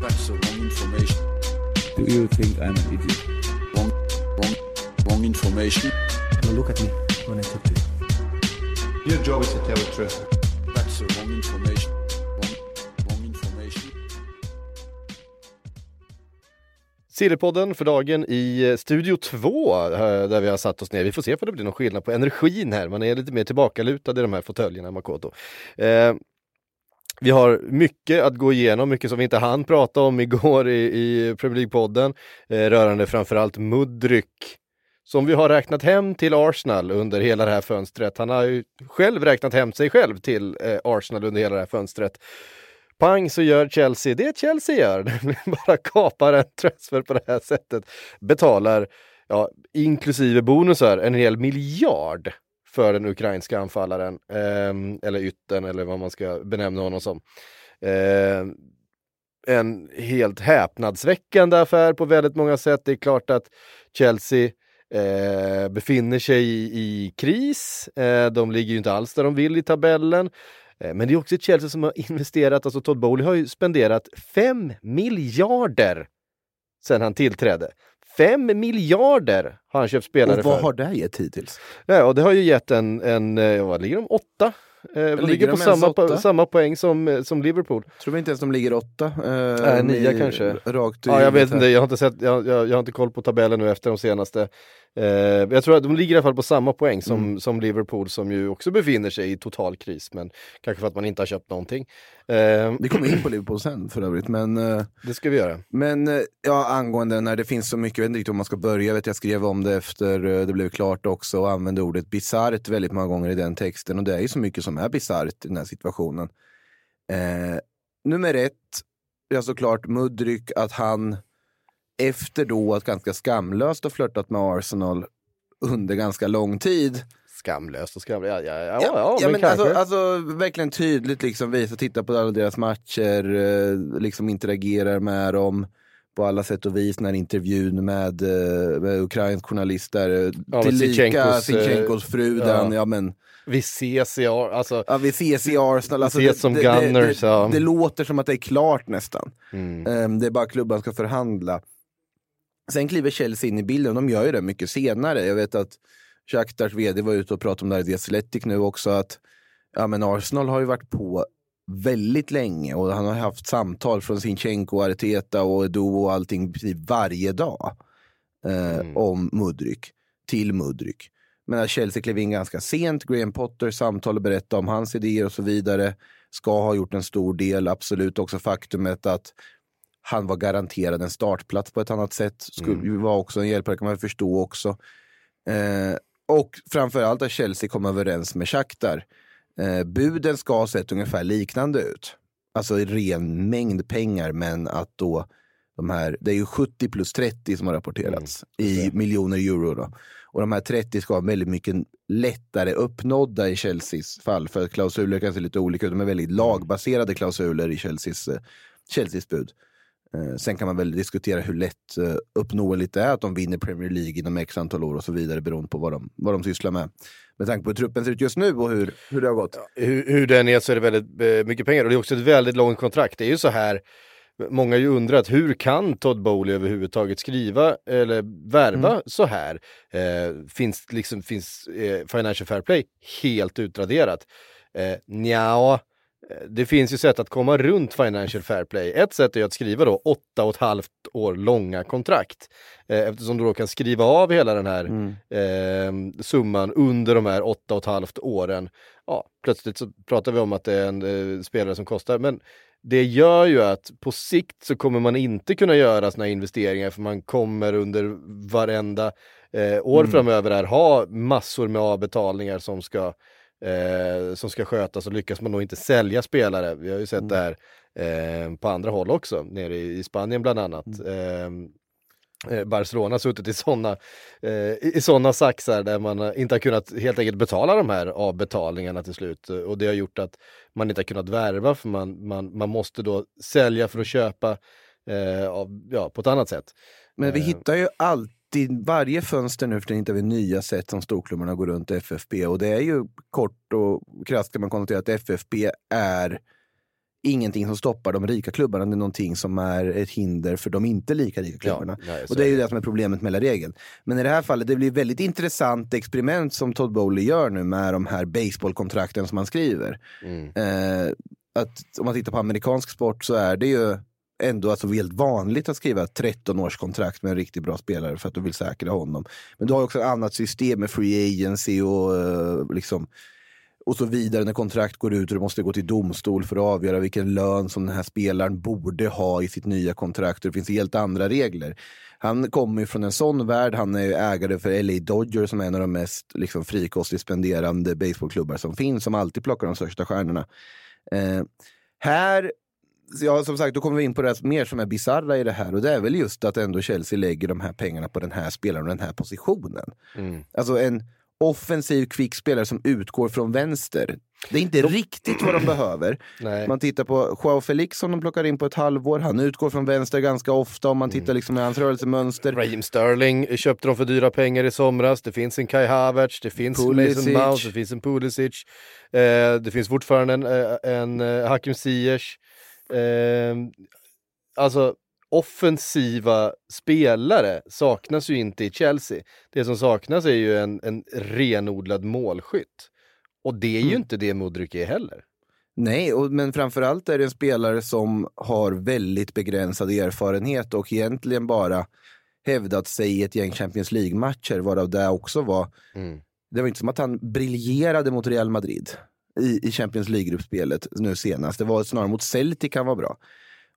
That's the wrong information. Do you think I'm an idiot? Wrong, wrong, wrong information. Now look at me when I talk to you. Your job is to tell the truth. That's the wrong information. Wrong, wrong information. Sillypodden för dagen i eh, Studio 2 eh, där vi har satt oss ner. Vi får se om det blir någon skillnad på energin här. Man är lite mer tillbakalutad i de här fåtöljerna, Makoto. Eh, vi har mycket att gå igenom, mycket som vi inte hann prata om igår i, i Premier League-podden, eh, rörande framförallt Mudryk som vi har räknat hem till Arsenal under hela det här fönstret. Han har ju själv räknat hem sig själv till eh, Arsenal under hela det här fönstret. Pang så gör Chelsea det Chelsea gör, nämligen bara kapar en transfer på det här sättet. Betalar, ja, inklusive bonusar, en hel miljard för den ukrainska anfallaren, eh, eller ytten eller vad man ska benämna honom som. Eh, en helt häpnadsväckande affär på väldigt många sätt. Det är klart att Chelsea eh, befinner sig i, i kris. Eh, de ligger ju inte alls där de vill i tabellen. Eh, men det är också ett Chelsea som har investerat, alltså Todd Bowley har ju spenderat 5 miljarder sedan han tillträdde. 5 miljarder har han köpt spelare Och vad för. har det gett hittills? Ja, och det har ju gett en, en eh, vad ligger de? Åtta? Eh, ligger, de på samma, po samma poäng som, eh, som Liverpool. Tror vi inte ens de ligger åtta? Eh, Nej, nia kanske. Rakt Ja, jag vet inte, jag har inte, sett, jag, jag, jag har inte koll på tabellen nu efter de senaste. Eh, jag tror att de ligger i alla fall på samma poäng som, Mm. som Liverpool som ju också befinner sig i total kris, men kanske för att man inte har köpt någonting. Eh, Vi kommer in på Liverpool sen för övrigt, men, eh, det ska vi göra. men eh, ja, angående när det finns så mycket, jag vet inte riktigt om man ska börja, vet jag skrev om det efter eh, det blev klart också och använde ordet bisarrt väldigt många gånger i den texten och det är ju så mycket som är bisarrt i den här situationen. Eh, nummer ett, ja såklart Mudryk, att han efter då att ganska skamlöst ha flörtat med Arsenal under ganska lång tid Skamlöst och skamlöst, ja, ja, ja, ja, ja, men, men alltså, alltså verkligen tydligt liksom visa, titta på alla deras matcher, eh, liksom interagerar med dem på alla sätt och vis. När intervjun med, eh, med ukrainsk journalist där, eh, men tillika Sinchenkos fru, ja. den, ja men vi ses i alltså. Ja, vi ses i Arsenal. Alltså, ses som det, Gunners, det, ja. det, det låter som att det är klart nästan. Mm. Ehm, det är bara klubban ska förhandla. Sen kliver Chelsea in i bilden, de gör ju det mycket senare. Jag vet att Shakhtars vd var ute och pratade om det här i The Athletic nu också, att ja, men Arsenal har ju varit på väldigt länge och han har haft samtal från Sinchenko, Arteta och Edo och allting varje dag eh, Mm. om Mudryk, till Mudryk. Men Chelsea klev in ganska sent, Graham Potter samtal och berättade om hans idéer och så vidare. Ska ha gjort en stor del, absolut också faktumet att han var garanterad en startplats på ett annat sätt. Skulle ju vara också en hjälpare kan man förstå också. Eh, och framförallt att Chelsea kom överens med Shakhtar. Eh, buden ska ha sett ungefär liknande ut. Alltså i ren mängd pengar men att då de här, det är ju 70 plus 30 som har rapporterats i miljoner euro. Då. Och de här 30 ska vara väldigt mycket lättare uppnådda i Chelseas fall. För att klausuler kan se lite olika ut. De är väldigt lagbaserade klausuler i Chelseas, eh, Chelseas bud. Eh, sen kan man väl diskutera hur lätt eh, uppnåeligt det är att de vinner Premier League inom x antal år och så vidare beroende på vad de, vad de sysslar med. Med tanke på hur truppen ser ut just nu och hur, hur det har gått. hur, hur den är så är det väldigt eh, mycket pengar och det är också ett väldigt långt kontrakt. Det är ju så här, många har ju undrat hur kan Todd Bowley överhuvudtaget skriva eller värva Mm. så här? Eh, finns liksom, finns eh, Financial Fair Play helt utraderat? Eh, nja, det finns ju sätt att komma runt Financial Fair Play. Ett sätt är att skriva då åtta och ett halvt år långa kontrakt. Eh, eftersom du då kan skriva av hela den här Mm. eh, summan under de här åtta och ett halvt åren. Ja, plötsligt så pratar vi om att det är en eh, spelare som kostar, men det gör ju att på sikt så kommer man inte kunna göra här investeringar för man kommer under varenda eh, år Mm. framöver här ha massor med avbetalningar som ska eh, som ska skötas och lyckas man då inte sälja spelare. Vi har ju sett det här eh, på andra håll också, nere i, Spanien bland annat. Eh, eh, Barcelona har suttit i sådana eh, i såna saxar där man eh, inte har kunnat helt enkelt betala de här avbetalningarna till slut och det har gjort att man inte har kunnat värva för man, man, man måste då sälja för att köpa eh, av, ja, på ett annat sätt. Men vi Eh, hittar ju alltid, varje fönster nu för tiden hittar vi nya sätt som storklubbarna går runt FFP och det är ju kort och krasst kan man konstatera att FFP är ingenting som stoppar de rika klubbarna, det är någonting som är ett hinder för de inte lika rika klubbarna. nej, så och det är är ju det. det som är problemet med hela regeln. Men i det här fallet, det blir väldigt intressant experiment som Todd Bowley gör nu med de här baseballkontrakten som han skriver. Mm. Eh, att om man tittar på amerikansk sport så är det ju ändå alltså helt vanligt att skriva 13 års kontrakt med en riktigt bra spelare för att du vill säkra honom. Men du har också ett annat system med free agency och eh, liksom och så vidare när kontrakt går ut och du måste gå till domstol för att avgöra vilken lön som den här spelaren borde ha i sitt nya kontrakt. Det finns helt andra regler. Han kommer ju från en sån värld. Han är ju ägare för LA Dodgers som är en av de mest liksom, frikostigt spenderande baseballklubbar som finns, som alltid plockar de största stjärnorna. Eh, här, ja, som sagt, då kommer vi in på det mer som är bisarra i det här och det är väl just att ändå Chelsea lägger de här pengarna på den här spelaren och den här positionen. Mm. Alltså en offensiv kvick spelare som utgår från vänster. Det är inte riktigt vad de behöver. Nej. Man tittar på Joao Felix som de plockar in på ett halvår. Han utgår från vänster ganska ofta om man tittar liksom i hans rörelsemönster. Raheem Sterling köpte de för dyra pengar i somras. Det finns en Kai Havertz, det finns Pulisic. Mason Mount, det finns en Pulisic. Eh, det finns fortfarande en, eh, en eh, Hakim Ziyech. Eh, alltså offensiva spelare saknas ju inte i Chelsea. Det som saknas är ju en, en renodlad målskytt. Och det är ju Mm. inte det Mudryk är heller. Nej, och, men framförallt är det en spelare som har väldigt begränsad erfarenhet och egentligen bara hävdat sig i ett gäng Champions League-matcher, varav det också var Mm. Det var inte som att han briljerade mot Real Madrid i, i Champions League-gruppspelet nu senast. Det var snarare mot Celtic han var bra.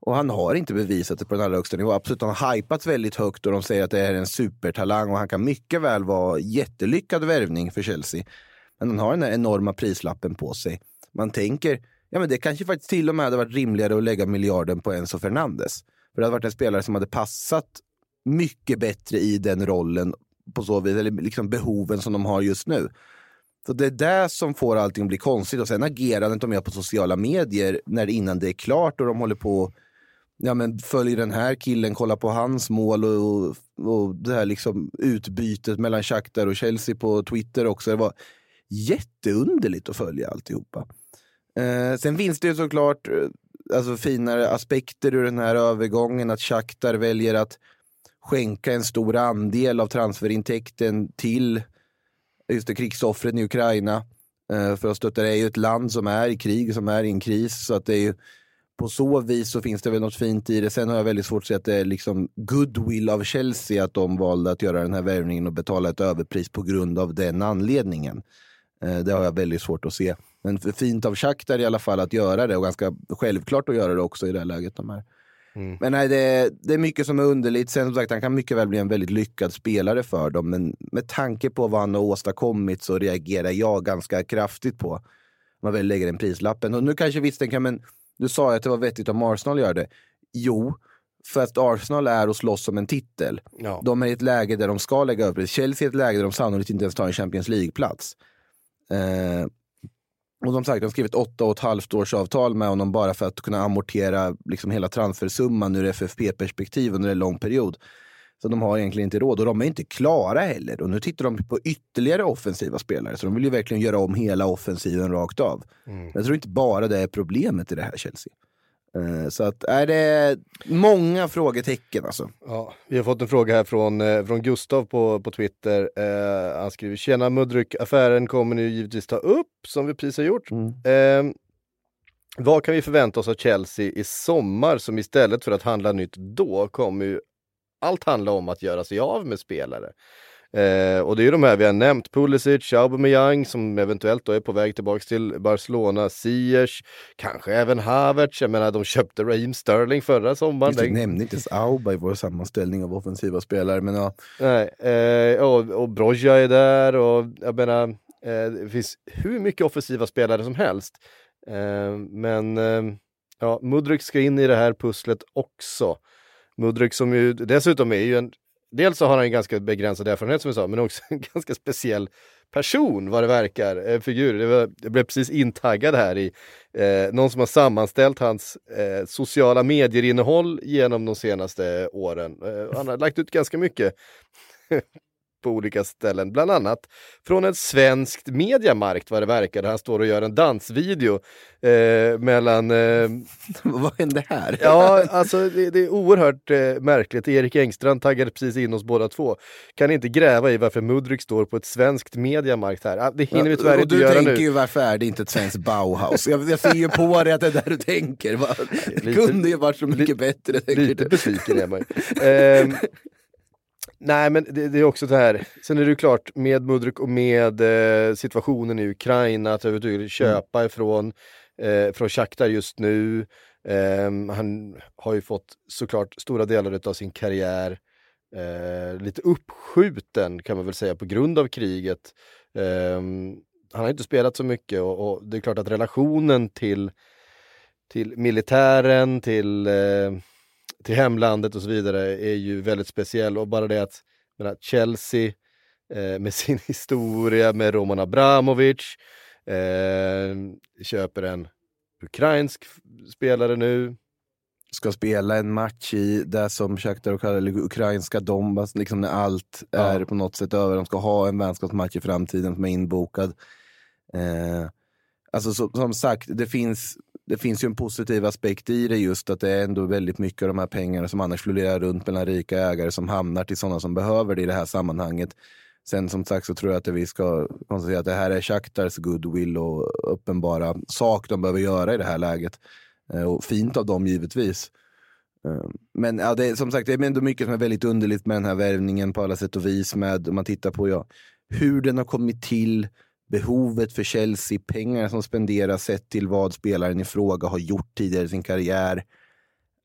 Och han har inte bevisat det på den allra högsta nivå. Absolut, han har hypats väldigt högt och de säger att det är en supertalang och han kan mycket väl vara jättelyckad värvning för Chelsea. Men han har den här enorma prislappen på sig. Man tänker, ja men det kanske faktiskt till och med hade varit rimligare att lägga miljarden på Enzo Fernandes. För det hade varit en spelare som hade passat mycket bättre i den rollen på så vis, eller liksom behoven som de har just nu. Så det är det som får allting att bli konstigt. Och sen agerandet de gör på sociala medier när innan det är klart och de håller på ja, men följer den här killen, kollar på hans mål och, och det här liksom utbytet mellan Shakhtar och Chelsea på Twitter också. Det var jätteunderligt att följa alltihopa. Eh, sen finns det ju såklart eh, alltså, finare aspekter ur den här övergången. Att Shakhtar väljer att skänka en stor andel av transferintäkten till just det, krigsoffren i Ukraina. Eh, för att stötta det är ju ett land som är i krig, som är i en kris. Så att det är ju, på så vis så finns det väl något fint i det. Sen har jag väldigt svårt att se att det är liksom goodwill av Chelsea att de valde att göra den här värvningen och betala ett överpris på grund av den anledningen. Eh, det har jag väldigt svårt att se. Men fint av Shakhtar i alla fall att göra det och ganska självklart att göra det också i det här läget. De här. Men nej, det är, det är mycket som är underligt. Sen som sagt, han kan mycket väl bli en väldigt lyckad spelare för dem. Men med tanke på vad han har åstadkommit så reagerar jag ganska kraftigt på om man väl lägger den prislappen. Och nu kanske visst, kan, men du sa ju att det var vettigt om Arsenal gör det. Jo, för att Arsenal är och slåss om en titel. Ja. De är i ett läge där de ska lägga upp det. Chelsea är i ett läge där de sannolikt inte ens tar en Champions League-plats. Eh, och som sagt, de har skrivit åtta och ett halvt års avtal med honom bara för att kunna amortera liksom hela transfersumman ur FFP-perspektiv under en lång period. Så de har egentligen inte råd och de är inte klara heller. Och nu tittar de på ytterligare offensiva spelare. Så de vill ju verkligen göra om hela offensiven rakt av. Men Jag tror inte bara det är problemet i det här Chelsea. Eh, Så att är det många frågetecken alltså. Ja, vi har fått en fråga här från, eh, från Gustav på, på Twitter. Eh, han skriver “Tjena Mudryk, affären kommer nu givetvis ta upp som vi precis har gjort. Eh, vad kan vi förvänta oss av Chelsea i sommar som istället för att handla nytt då kommer ju allt handla om att göra sig av med spelare. Eh, och det är ju de här vi har nämnt, Pulisic, Aubameyang som eventuellt då är på väg tillbaks till Barcelona, Ziyech, kanske även Havertz. Jag menar de köpte Raheem Sterling förra sommaren. Just Vi nämnde inte ens Auba i vår sammanställning av offensiva spelare. Men ja, Nej, eh, och, och Broja är där och jag menar, Eh, det finns hur mycket offensiva spelare som helst. Eh, men eh, ja, Mudryk ska in i det här pusslet också. Mudryk som ju dessutom är ju en, dels så har han en ganska begränsad erfarenhet som vi sa, men också en ganska speciell person vad det verkar, en figur. Det var, jag blev precis intaggad här i eh, någon som har sammanställt hans eh, sociala medier-innehåll genom de senaste åren. Eh, han har lagt ut ganska mycket på olika ställen, bland annat från ett svenskt mediamarkt vad det verkar, där han står och gör en dansvideo eh, mellan... Eh, Vad hände här? ja, alltså det, det är oerhört eh, märkligt. Erik Engstrand taggade precis in oss båda två. Kan inte gräva i varför Mudryk står på ett svenskt mediamarkt här. Ah, Det hinner vi tyvärr och inte du göra tänker nu. ju varför är det inte ett svenskt Bauhaus? Jag, jag ser ju på dig att det är där du tänker. Va? Det lite- kunde ju varit så mycket bättre. tänker Lite du. besviken är man ju. Nej, men det, det är också det här. Sen är det ju klart med Mudryk och med eh, situationen i Ukraina att överhuvudtaget köpa ifrån eh, från Shakhtar just nu. Ehm, han har ju fått såklart stora delar av sin karriär eh, lite uppskjuten kan man väl säga på grund av kriget. Ehm, han har inte spelat så mycket och, och det är klart att relationen till till militären, till, eh, till hemlandet och så vidare är ju väldigt speciell. Och bara det att menar, Chelsea eh, med sin historia med Roman Abramovic eh, köper en ukrainsk spelare nu. Ska spela en match i det som Shakhtar kallar eller ukrainska Donbass, liksom när allt Ja. är på något sätt över. De ska ha en vänskapsmatch i framtiden som är inbokad. Eh, alltså så, som sagt, det finns, det finns ju en positiv aspekt i det just att det är ändå väldigt mycket av de här pengarna som annars florerar runt mellan rika ägare som hamnar till sådana som behöver det i det här sammanhanget. Sen som sagt så tror jag att vi ska konstatera att det här är Shakhtars goodwill och uppenbara sak de behöver göra i det här läget. Eh, och fint av dem givetvis. Eh, men ja, det är, som sagt, det är ändå mycket som är väldigt underligt med den här värvningen på alla sätt och vis. Med, om man tittar på ja, hur den har kommit till, behovet för Chelsea, pengar som spenderas sett till vad spelaren i fråga har gjort tidigare i sin karriär.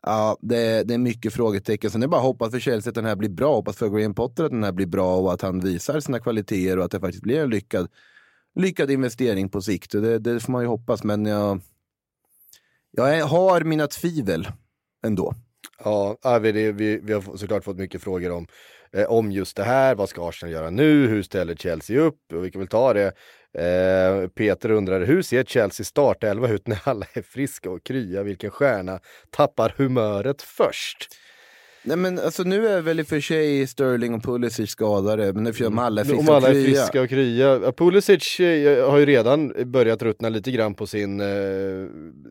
Ja, det, det är mycket frågetecken. Sen är det bara att hoppas för Chelsea att den här blir bra. Hoppas för Graham Potter att den här blir bra och att han visar sina kvaliteter och att det faktiskt blir en lyckad, lyckad investering på sikt. Det, det får man ju hoppas, men jag, jag har mina tvivel ändå. Ja, vi, vi, vi har såklart fått mycket frågor om, eh, om just det här. Vad ska Arsenal göra nu? Hur ställer Chelsea upp? Och vi kan väl ta det. Eh, Peter undrar, hur ser Chelsea startelva ut när alla är friska och krya? Vilken stjärna tappar humöret först? Nej, men alltså, nu är väl i och för sig Sterling och Pulisic skadade, men eftersom alla är friska Om alla är friska och krya. Pulisic eh, har ju redan börjat ruttna lite grann på sin eh,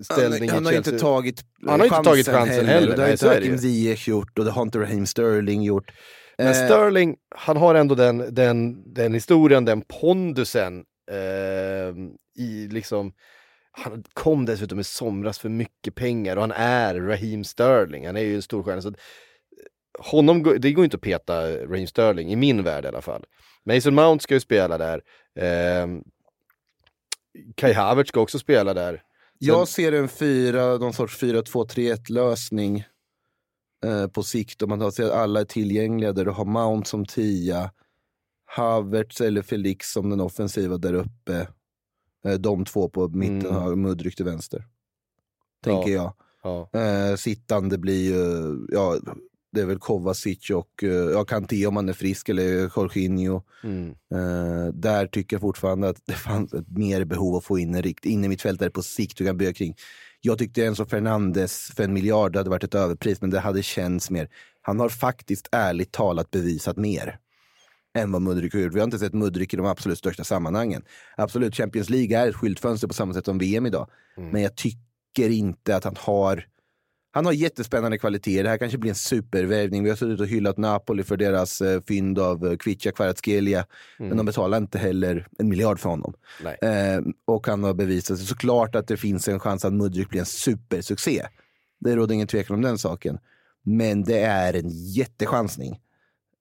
ställning han, han har i inte Chelsea. tagit Han har inte tagit chansen heller, och Det har nej, inte Hakim. Ziyech gjort och det har inte Raheem Sterling gjort. Men Eh, Sterling, han har ändå den, den, den historien, den pondusen eh, i liksom han kom dessutom i somras för mycket pengar och han är Raheem Sterling, han är ju en stor stjärna. Så eh, honom, det går inte att peta Raheem Sterling, i min värld i alla fall. Mason Mount ska ju spela där. Eh, Kai Havertz ska också spela där. Jag ser en fyra, någon sorts 4-2-3-1 lösning eh, på sikt. Om man ser att alla är tillgängliga där du har Mount som tia, Havertz eller Felix som den offensiva där uppe. Eh, de två på mitten Mm. har Mudryk till vänster. Tänker jag. Ja. Eh, sittande blir ju, ja, det är väl Kovacic och eh, ja, Kanté om han är frisk eller Jorginho. Mm. Eh, där tycker jag fortfarande att det fanns ett mer behov att få in en rikt in i mitt fält där på sikt du kan bygga kring. Jag tyckte Enzo Fernandes för en miljard hade varit ett överpris, men det hade känts mer. Han har faktiskt ärligt talat bevisat mer än vad Mudryk har gjort. Vi har inte sett Mudryk i de absolut största sammanhangen. Absolut, Champions League är ett skyltfönster på samma sätt som VM idag. Men jag tycker inte att han har han har jättespännande kvaliteter. Det här kanske blir en supervärvning. Vi har suttit och hyllat Napoli för deras eh, fynd av eh, Kvicha Kvaratskhelia. Men de betalar inte heller en miljard för honom. Eh, och han har bevisat sig. Såklart att det finns en chans att Mudryk blir en supersuccé. Det råder ingen tvekan om den saken. Men det är en jättechansning.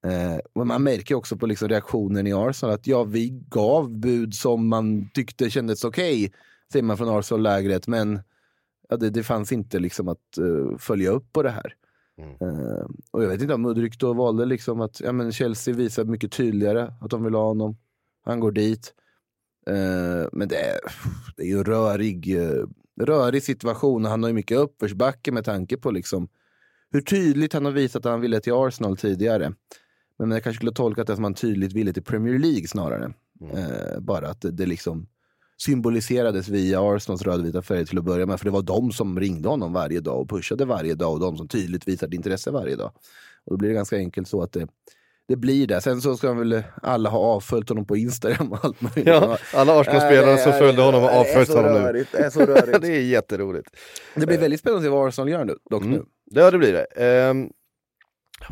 Eh, man märker också på liksom reaktionen i Arsenal att ja, vi gav bud som man tyckte kändes okej, säger man från Arsenal-lägret, men ja, det, det fanns inte liksom att eh, följa upp på det här. Eh, och jag vet inte om Mudryk då valde liksom att ja, men Chelsea visar mycket tydligare att de vill ha honom. Han går dit. Eh, men det är, det är ju en rörig, rörig situation han har ju mycket uppförsbacke med tanke på liksom hur tydligt han har visat att han ville till Arsenal tidigare. Men jag kanske skulle tolkat det som att han tydligt ville till Premier League snarare. Eh, bara att det, det liksom symboliserades via Arsenals rödvita färg till att börja med. För det var de som ringde honom varje dag och pushade varje dag och de som tydligt visade intresse varje dag. Och då blir det ganska enkelt så att det, det blir det. Sen så ska väl alla ha avföljt honom på Instagram och allt möjligt. Ja, alla Arsenal-spelare som Nej, följde honom har det är avföljt honom nu. Det är så rörigt. det är jätteroligt. Det blir väldigt spännande att se vad Arsenal gör nu, dock nu. Mm. Ja, det blir det. Ehm,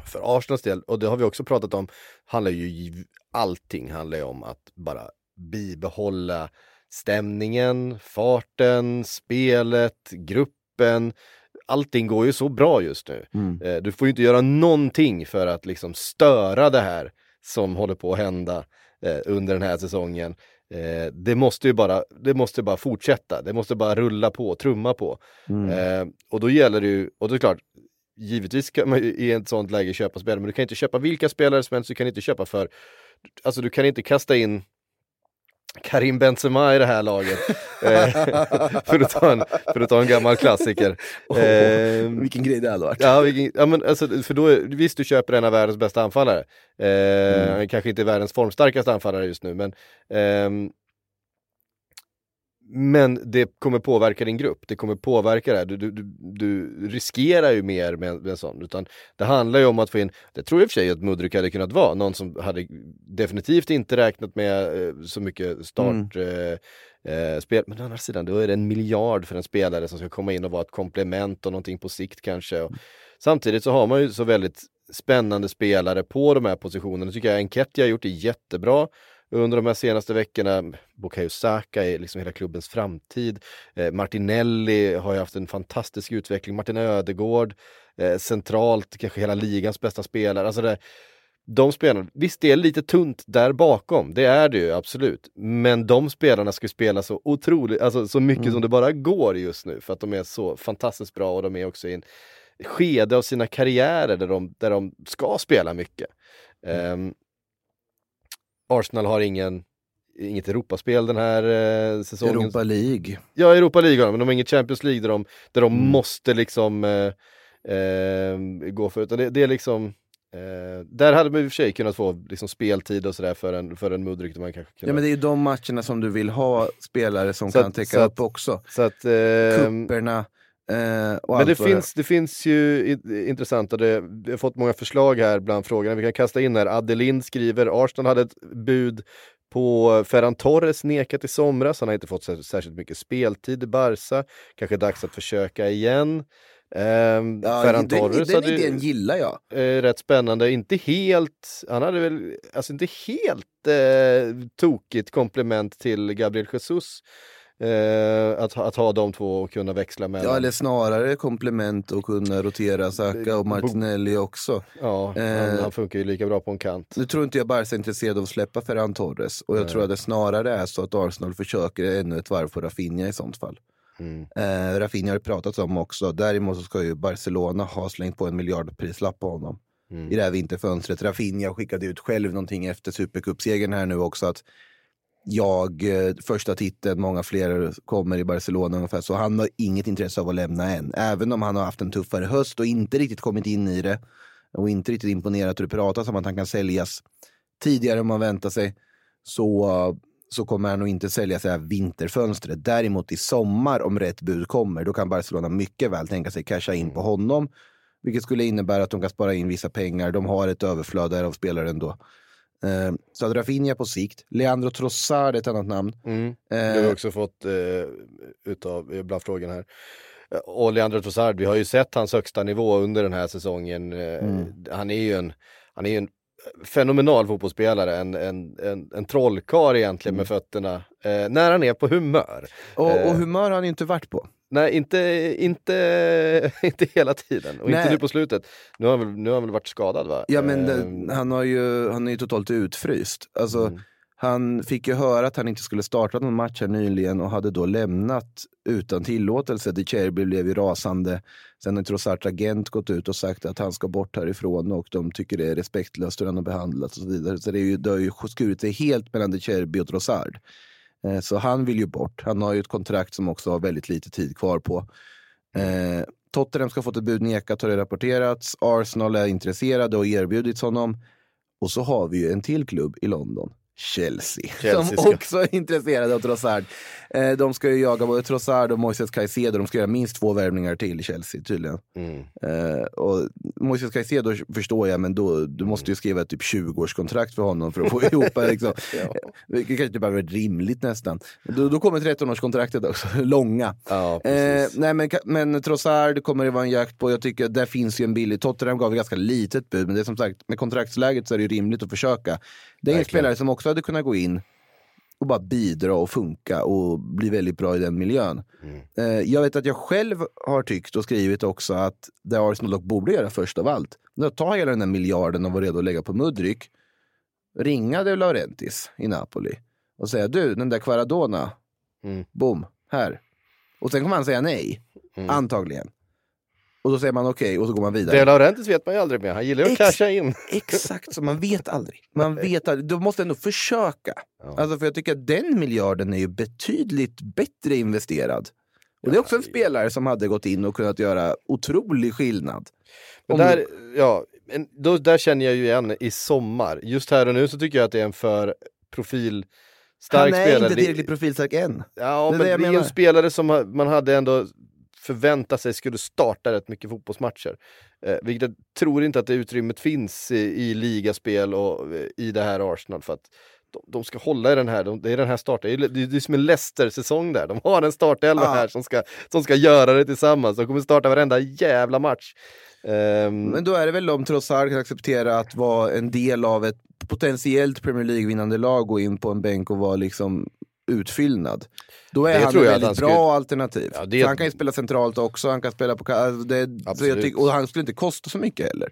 för Arsenals del, och det har vi också pratat om, handlar ju allting handlar ju om att bara bibehålla stämningen, farten, spelet, gruppen. Allting går ju så bra just nu. Mm. Eh, Du får ju inte göra någonting för att liksom störa det här som håller på att hända eh, under den här säsongen. Eh, det måste ju bara, det måste bara fortsätta, det måste bara rulla på, trumma på. Mm. Och då gäller det ju, och det är klart, givetvis kan man i ett sånt läge köpa spelare, men du kan inte köpa vilka spelare som helst, du kan inte köpa för, alltså du kan inte kasta in Karim Benzema i det här laget. eh, för, att ta en, för att ta en gammal klassiker. Eh, Vilken grej det hade varit. Ja, vilken, ja men alltså, för då, visst du köper en av världens bästa anfallare. Eh, han Kanske inte världens formstarkaste anfallare just nu, men ehm, men det kommer påverka din grupp, det kommer påverka det här. Du, du, du, du riskerar ju mer med, med en sån. Utan det handlar ju om att få in, det tror jag i och för sig att Mudryk hade kunnat vara, någon som hade definitivt inte räknat med eh, så mycket start eh, eh, spel. Men å andra sidan, då är det en miljard för en spelare som ska komma in och vara ett komplement och någonting på sikt kanske. Och samtidigt så har man ju så väldigt spännande spelare på de här positionerna. tycker jag Enketia har gjort det jättebra under de här senaste veckorna. Bukayo Saka är liksom hela klubbens framtid. Eh, Martinelli har ju haft en fantastisk utveckling. Martin Ödegård, eh, centralt, kanske hela ligans bästa spelare. Alltså det, de spelarna, visst det är lite tunt där bakom, det är det ju absolut. Men de spelarna ska spela så otroligt, alltså så mycket som det bara går just nu för att de är så fantastiskt bra och de är också i en skede av sina karriärer där de, där de ska spela mycket. Ehm, Arsenal har ingen, inget Europaspel den här eh, säsongen. Europa League. Ja, Europa League har de, men de har inget Champions League där de, där de Mm. måste liksom eh, eh, gå för. Utan det, det är liksom eh, där hade man i och för sig kunnat få liksom, speltid och sådär för en, för en Mudryk. Man kanske kunde... Ja, men det är ju de matcherna som du vill ha spelare som Så kan att- täcka att- upp också. så att, eh, Kupperna Men allt det finns, det finns ju intressanta, det, vi har fått många förslag här bland frågorna. Vi kan kasta in här, Adelin skriver, Arsenal hade ett bud på Ferran Torres nekat i somras, han har inte fått sär- särskilt mycket speltid i Barca. Kanske dags att försöka igen. Ehm, Ja, Ferran den, Torres den ju- idén gillar jag. eh, rätt spännande, inte helt, han hade väl, alltså inte helt eh, tokigt komplement till Gabriel Jesus. Eh, att, att ha de två och kunna växla mellan. Ja, eller snarare komplement och kunna rotera Saka och Martinelli också. Ja, han, Eh, han funkar ju lika bra på en kant. Nu tror inte jag Barca är intresserad av att släppa Ferran Torres och jag Nej. tror att det snarare är så att Arsenal försöker ännu ett varv på Rafinha i sånt fall. Mm. Eh, Rafinha har det pratats om också. Däremot så ska ju Barcelona ha slängt på en miljardprislapp på honom Mm. i det här vinterfönstret. Rafinha skickade ut själv någonting efter Supercupsegern här nu också att jag, eh, första titeln, många fler kommer i Barcelona ungefär. Så han har inget intresse av att lämna än. Även om han har haft en tuffare höst och inte riktigt kommit in i det och inte riktigt imponerat och det pratas om att han kan säljas tidigare än man väntar sig så, så kommer han nog inte sälja sig vinterfönstret. Däremot i sommar om rätt bud kommer, då kan Barcelona mycket väl tänka sig casha in på honom. Vilket skulle innebära att de kan spara in vissa pengar. De har ett överflöd av spelare ändå. Eh, så att Rafinha på sikt. Leandro Trossard är ett annat namn. Mm. Det har Eh, vi också fått eh, utav, eh, bland frågorna här. Eh, Och Leandro Trossard, vi har ju sett hans högsta nivå under den här säsongen. Eh, Mm. Han är ju en, han är en fenomenal fotbollsspelare, en, en, en, en trollkarl egentligen Mm. med fötterna. Eh, när han är på humör. och, och eh, humör har han ju inte varit på. Nej, inte, inte, inte hela tiden. Och Nej. inte nu på slutet. Nu har han väl, nu har han väl varit skadad va? Ja men det, han, har ju, han är ju totalt utfryst. Alltså, Mm. Han fick ju höra att han inte skulle starta någon match här nyligen och hade då lämnat utan tillåtelse. De Cherby blev ju rasande. Sen har Trossards agent gått ut och sagt att han ska bort härifrån och de tycker det är respektlöst hur han har behandlats och så vidare. Så det, är ju, det har ju skurit sig helt mellan De Cherby och Trossard. Eh, så han vill ju bort. Han har ju ett kontrakt som också har väldigt lite tid kvar på. Eh, Tottenham ska ha fått ett bud nekat har det rapporterats. Arsenal är intresserade och erbjudits honom. Och så har vi ju en till klubb i London. Chelsea, Chelsea som ska- också är intresserade av Trossard. Eh, de ska ju jaga både Trossard och Moises Caicedo. De ska göra minst två värvningar till i Chelsea tydligen. Mm. Eh, och Moises Caicedo förstår jag, men då, du måste ju skriva ett typ 20-årskontrakt för honom för att få ihop det. Liksom. Det kanske inte bara är rimligt nästan. Då, då kommer 13-årskontraktet också, långa. Ja, Eh, nej, men, men Trossard kommer det vara en jakt på. Jag tycker där finns ju en billig. Tottenham gav ett ganska litet bud, men det är som sagt, med kontraktsläget så är det ju rimligt att försöka. Det är en spelare som också hade kunnat gå in och bara bidra och funka och bli väldigt bra i den miljön. Eh, jag vet att jag själv har tyckt och skrivit också att det Arsenal dock borde göra först av allt, det är att ta hela den där miljarden och vara redo att lägga på Mudryk, ringa De Laurentiis i Napoli och säga du, den där Kvaradona, Mm. boom, här. Och sen kommer han säga nej, Mm. antagligen. Och då säger man okej och så går man vidare. De Laurentiis vet man ju aldrig med. Han gillar ju att Ex- casha in. Exakt så, man vet aldrig. Man vet aldrig. Du måste ändå försöka. Ja. Alltså för jag tycker att den miljarden är ju betydligt bättre investerad. Och det är också en spelare som hade gått in och kunnat göra otrolig skillnad. Men Om- där, ja, då, där känner jag ju igen i sommar. Just här och nu så tycker jag att det är en för profilstark Han är spelare. inte Det- tillräckligt profilstark än. Ja, Det men det det är en spelare som man hade ändå förväntat sig skulle starta rätt mycket fotbollsmatcher. Eh, vilket jag tror inte att det utrymmet finns i, i ligaspel och eh, i det här Arsenal för att de, de ska hålla i den här, de, det är den här starten, det är, det det är som en Leicester-säsong där. De har en startelva Ja. här som ska, som ska göra det tillsammans. De kommer starta varenda jävla match. Ehm, Men då är det väl om Trossard kan acceptera att vara en del av ett potentiellt Premier League-vinnande lag och in på en bänk och vara liksom utfyllnad. Då är Det han ett väldigt han bra skulle- alternativ. Ja, det- han kan ju spela centralt också, han kan spela på... Alltså det, så jag tycker, och han skulle inte kosta så mycket heller.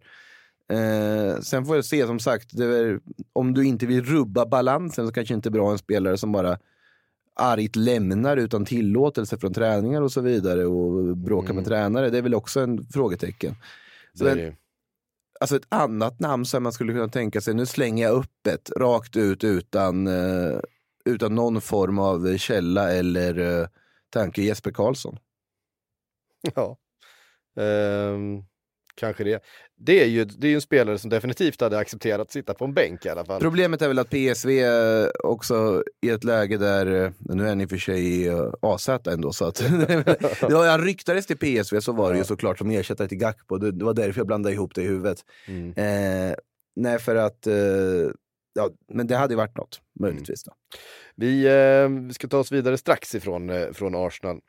Eh, sen får jag se, som sagt, är, om du inte vill rubba balansen så kanske inte är bra en spelare som bara argt lämnar utan tillåtelse från träningar och så vidare och bråkar med tränare. Det är väl också en frågetecken. det är det. Alltså ett annat namn som man skulle kunna tänka sig, nu slänger jag upp ett rakt ut utan, eh, utan någon form av källa eller eh, tanke, Jesper Karlsson. Ja. Ehm, kanske det. Det är ju det är en spelare som definitivt hade accepterat att sitta på en bänk i alla fall. Problemet är väl att PSV eh, också i ett läge där, eh, nu är ni för sig i eh, AZ ändå, så att han ryktades till PSV så var det ju såklart som ersättare till Gakpo, det var därför jag blandade ihop det i huvudet. Mm. Eh, nej, för att, eh, ja, men det hade ju varit något, möjligtvis. Då. Vi, eh, vi ska ta oss vidare strax ifrån eh, från Arsenal.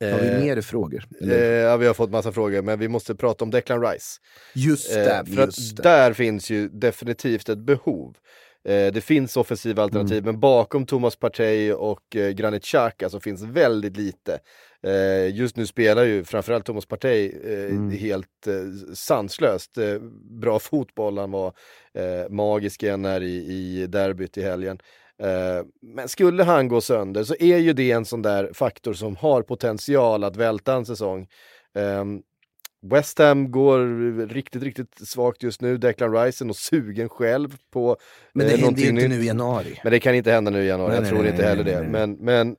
Har vi Eh, mer frågor? Eh, ja, vi har fått massa frågor, men vi måste prata om Declan Rice. Just det, Eh, för just att det. där finns ju definitivt ett behov. Eh, det finns offensiva alternativ, Mm. men bakom Thomas Partey och eh, Granit Xhaka så finns väldigt lite. Eh, just nu spelar ju framförallt Thomas Partey eh, Mm. helt eh, sanslöst eh, bra fotboll. Han var eh, magisk igen här i, i derbyt i helgen. Men skulle han gå sönder så är ju det en sån där faktor som har potential att välta en säsong. Ehm, West Ham går riktigt, riktigt svagt just nu. Declan Rice är nog sugen själv på Men det eh, händer ju inte nytt. nu i januari. Men det kan inte hända nu i januari, Nej, jag nej, tror nej, inte heller det. Men, men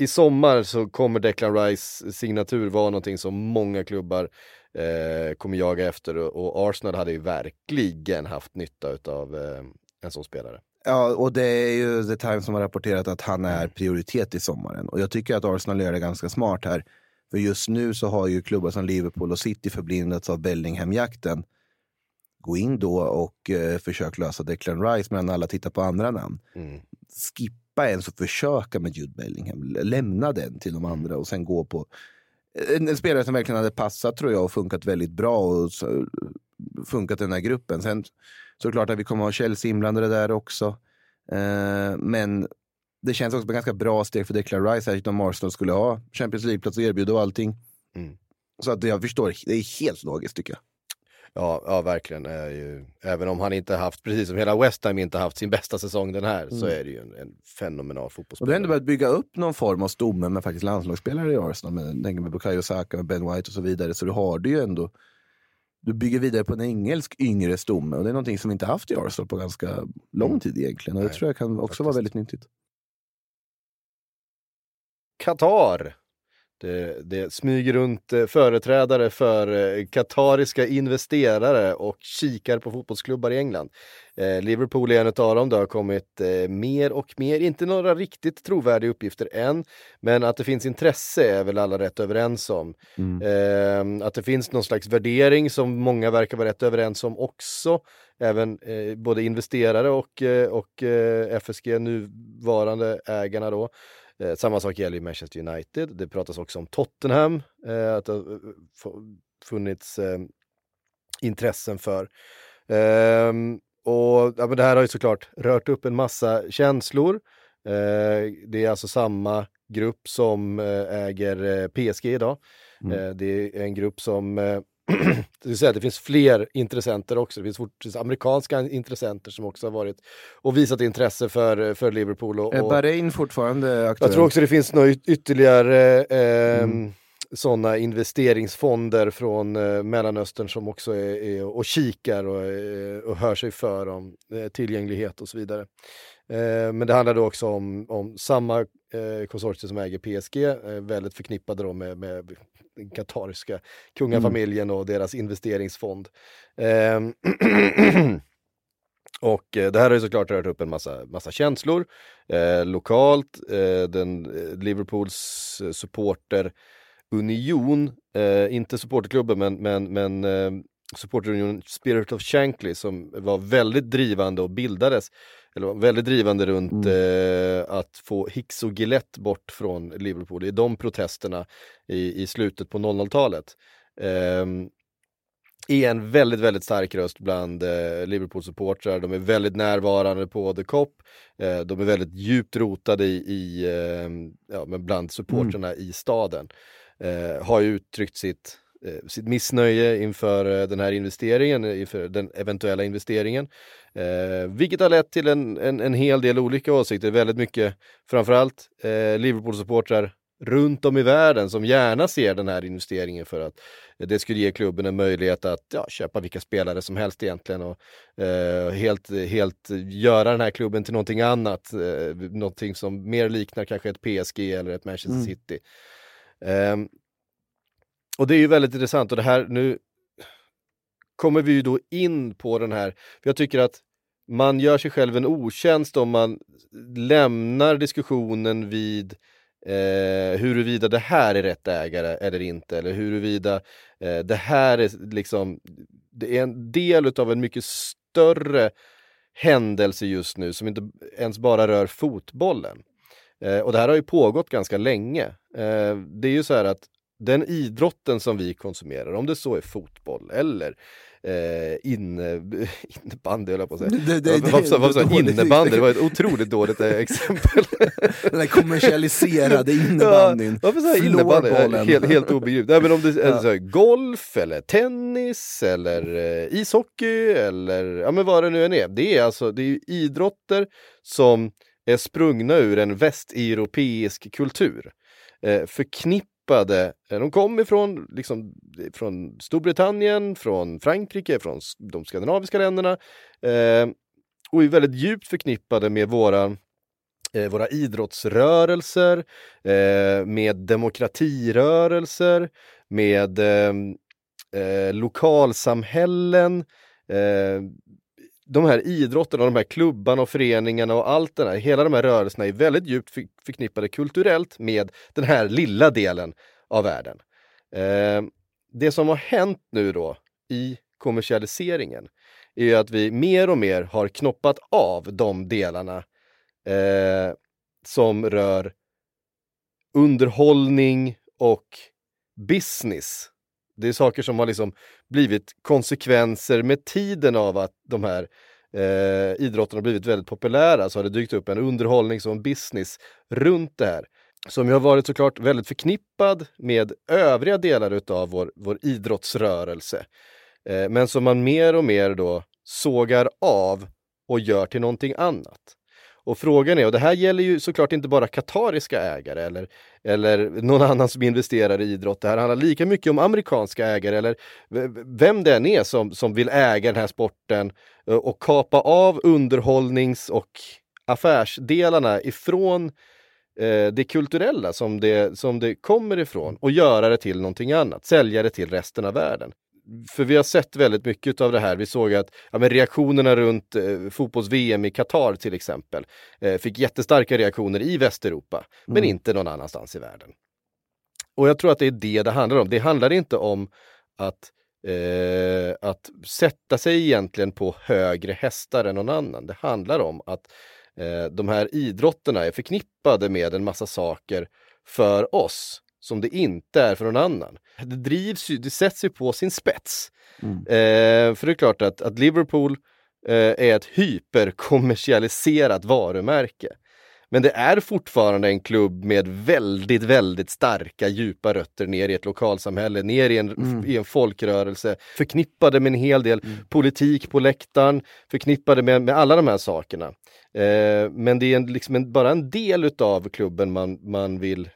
i sommar så kommer Declan Rice signatur vara någonting som många klubbar eh, kommer jaga efter och, Arsenal hade ju verkligen haft nytta av eh, en sån spelare. Ja, och det är ju The Times som har rapporterat att han är prioritet i sommaren. Och jag tycker att Arsenal gör det ganska smart här. För just nu så har ju klubbar som Liverpool och City förblindats av Bellingham-jakten. Gå in då och eh, försök lösa Declan Rice medan alla tittar på andra namn. Mm. Skippa ens och försöka med Jude Bellingham. Lämna den till de andra och sen gå på en, en spelare som verkligen hade passat tror jag och funkat väldigt bra och så, funkat i den här gruppen. Sen såklart att vi kommer ha Chelsea inblandade där också. Eh, men det känns också som ett ganska bra steg för Declan Rice, särskilt om Arsenal skulle ha Champions League-plats och erbjuda och allting. Mm. Så att jag förstår, det är helt logiskt tycker jag. Ja, ja verkligen. Är ju, även om han inte haft, precis som hela West Ham inte haft sin bästa säsong den här, så är det ju en, en fenomenal Och du fotbollsspelare. har ändå börjat bygga upp någon form av stomme med faktiskt landslagsspelare i Arsenal. Med, med Bukayo Saka, med Ben White och så vidare. Så du har det ju ändå. Du bygger vidare på en engelsk yngre stomme och det är någonting som vi inte haft i Arsenal på ganska lång tid egentligen. Och det Nej, tror jag kan också vara faktiskt. väldigt nyttigt. Qatar. Det, det smyger runt eh, företrädare för eh, katariska investerare och kikar på fotbollsklubbar i England. Eh, Liverpool är en av dem, det har kommit eh, mer och mer, inte några riktigt trovärdiga uppgifter än, men att det finns intresse är väl alla rätt överens om. Eh, att det finns någon slags värdering som många verkar vara rätt överens om också, även eh, både investerare och, eh, och eh, FSG, nuvarande ägarna då. Eh, samma sak gäller ju Manchester United. Det pratas också om Tottenham, eh, att det har eh, fu- funnits eh, intressen för. Ehm, och ja, men det här har ju såklart rört upp en massa känslor. Eh, det är alltså samma grupp som eh, äger PSG idag. Eh, det är en grupp som det vill säga att det finns fler intressenter också. Det finns fort- amerikanska intressenter som också har varit och visat intresse för, för Liverpool. Och, Är Bahrain fortfarande aktuellt? jag tror också det finns några yt- ytterligare eh, sådana investeringsfonder från eh, Mellanöstern som också är, är och kikar och, eh, och hör sig för om eh, tillgänglighet och så vidare. Eh, men det handlar då också om, om samma eh, konsortium som äger PSG, eh, väldigt förknippade då med, med den katariska kungafamiljen och deras investeringsfond. Eh, Och eh, det här har ju såklart rört upp en massa, massa känslor. Eh, lokalt, eh, den, eh, Liverpools eh, supporterunion, eh, inte supporterklubben men, men, men supporterunionen Spirit of Shankly som var väldigt drivande och bildades, eller väldigt drivande runt eh, att få Hicks och Gillette bort från Liverpool i de protesterna i, i slutet på 00-talet. Ehm, är en väldigt, väldigt stark röst bland eh, Liverpool-supportrar. De är väldigt närvarande på The Cop. Eh, de är väldigt djupt rotade i, i eh, ja, men bland supportrarna i staden. Eh, har ju uttryckt sitt, eh, sitt missnöje inför eh, den här investeringen, inför den eventuella investeringen. Eh, vilket har lett till en, en, en hel del olika åsikter. Väldigt mycket, framförallt eh, Liverpool-supportrar runt om i världen som gärna ser den här investeringen för att det skulle ge klubben en möjlighet att ja, köpa vilka spelare som helst egentligen och eh, helt, helt göra den här klubben till någonting annat. Eh, någonting som mer liknar kanske ett PSG eller ett Manchester City. Ehm, och det är ju väldigt intressant och det här nu kommer vi ju då in på den här, för jag tycker att man gör sig själv en otjänst om man lämnar diskussionen vid eh, huruvida det här är rätt ägare eller inte, eller huruvida eh, det här är liksom, det är en del av en mycket större händelse just nu som inte ens bara rör fotbollen. Eh, och det här har ju pågått ganska länge. Eh, det är ju så här att den idrotten som vi konsumerar, om det så är fotboll eller eh, inne, innebandy höll jag på att säga. Det- det- det- Varför varför sa innebandy? Det var ett otroligt dåligt exempel. Den där kommersialiserade innebandyn. Ja, varför sa jag innebandy? Helt, helt obegripligt. Nej, men om det är så här, golf eller tennis eller eh, ishockey eller ja, men vad det nu än är. Det är alltså det är idrotter som är sprungna ur en västeuropeisk kultur. Eh, förknippade, eh, de kom ifrån liksom, från Storbritannien, från Frankrike, från de skandinaviska länderna eh, och är väldigt djupt förknippade med våra eh, våra idrottsrörelser, eh, med demokratirörelser, med eh, eh, lokalsamhällen, eh, de här idrotterna, de här klubbarna och föreningarna och allt det där, hela de här rörelserna är väldigt djupt förknippade kulturellt med den här lilla delen av världen. Eh, det som har hänt nu då i kommersialiseringen är ju att vi mer och mer har knoppat av de delarna eh, som rör underhållning och business. Det är saker som har liksom blivit konsekvenser med tiden av att de här eh, idrotterna har blivit väldigt populära så har det dykt upp en underhållning som en business runt det här. Som ju har varit såklart väldigt förknippad med övriga delar utav vår, vår idrottsrörelse. Eh, men som man mer och mer då sågar av och gör till någonting annat. Och frågan är, och det här gäller ju såklart inte bara katariska ägare eller, eller någon annan som investerar i idrott. Det här handlar lika mycket om amerikanska ägare eller vem det än är som, som vill äga den här sporten och kapa av underhållnings och affärsdelarna ifrån eh, det kulturella som det, som det kommer ifrån och göra det till någonting annat, sälja det till resten av världen. För vi har sett väldigt mycket av det här. Vi såg att ja, men reaktionerna runt eh, fotbolls-VM i Qatar till exempel eh, fick jättestarka reaktioner i Västeuropa, men Mm. inte någon annanstans i världen. Och jag tror att det är det det handlar om. Det handlar inte om att, eh, att sätta sig egentligen på högre hästar än någon annan. Det handlar om att eh, de här idrotterna är förknippade med en massa saker för oss som det inte är för någon annan. Det drivs ju, det sätts ju på sin spets. Eh, för det är klart att, att Liverpool eh, är ett hyperkommersialiserat varumärke. Men det är fortfarande en klubb med väldigt, väldigt starka djupa rötter ner i ett lokalsamhälle, ner i en, i en folkrörelse, förknippade med en hel del politik på läktaren, förknippade med, med alla de här sakerna. Eh, men det är en, liksom en, bara en del utav klubben man, man vill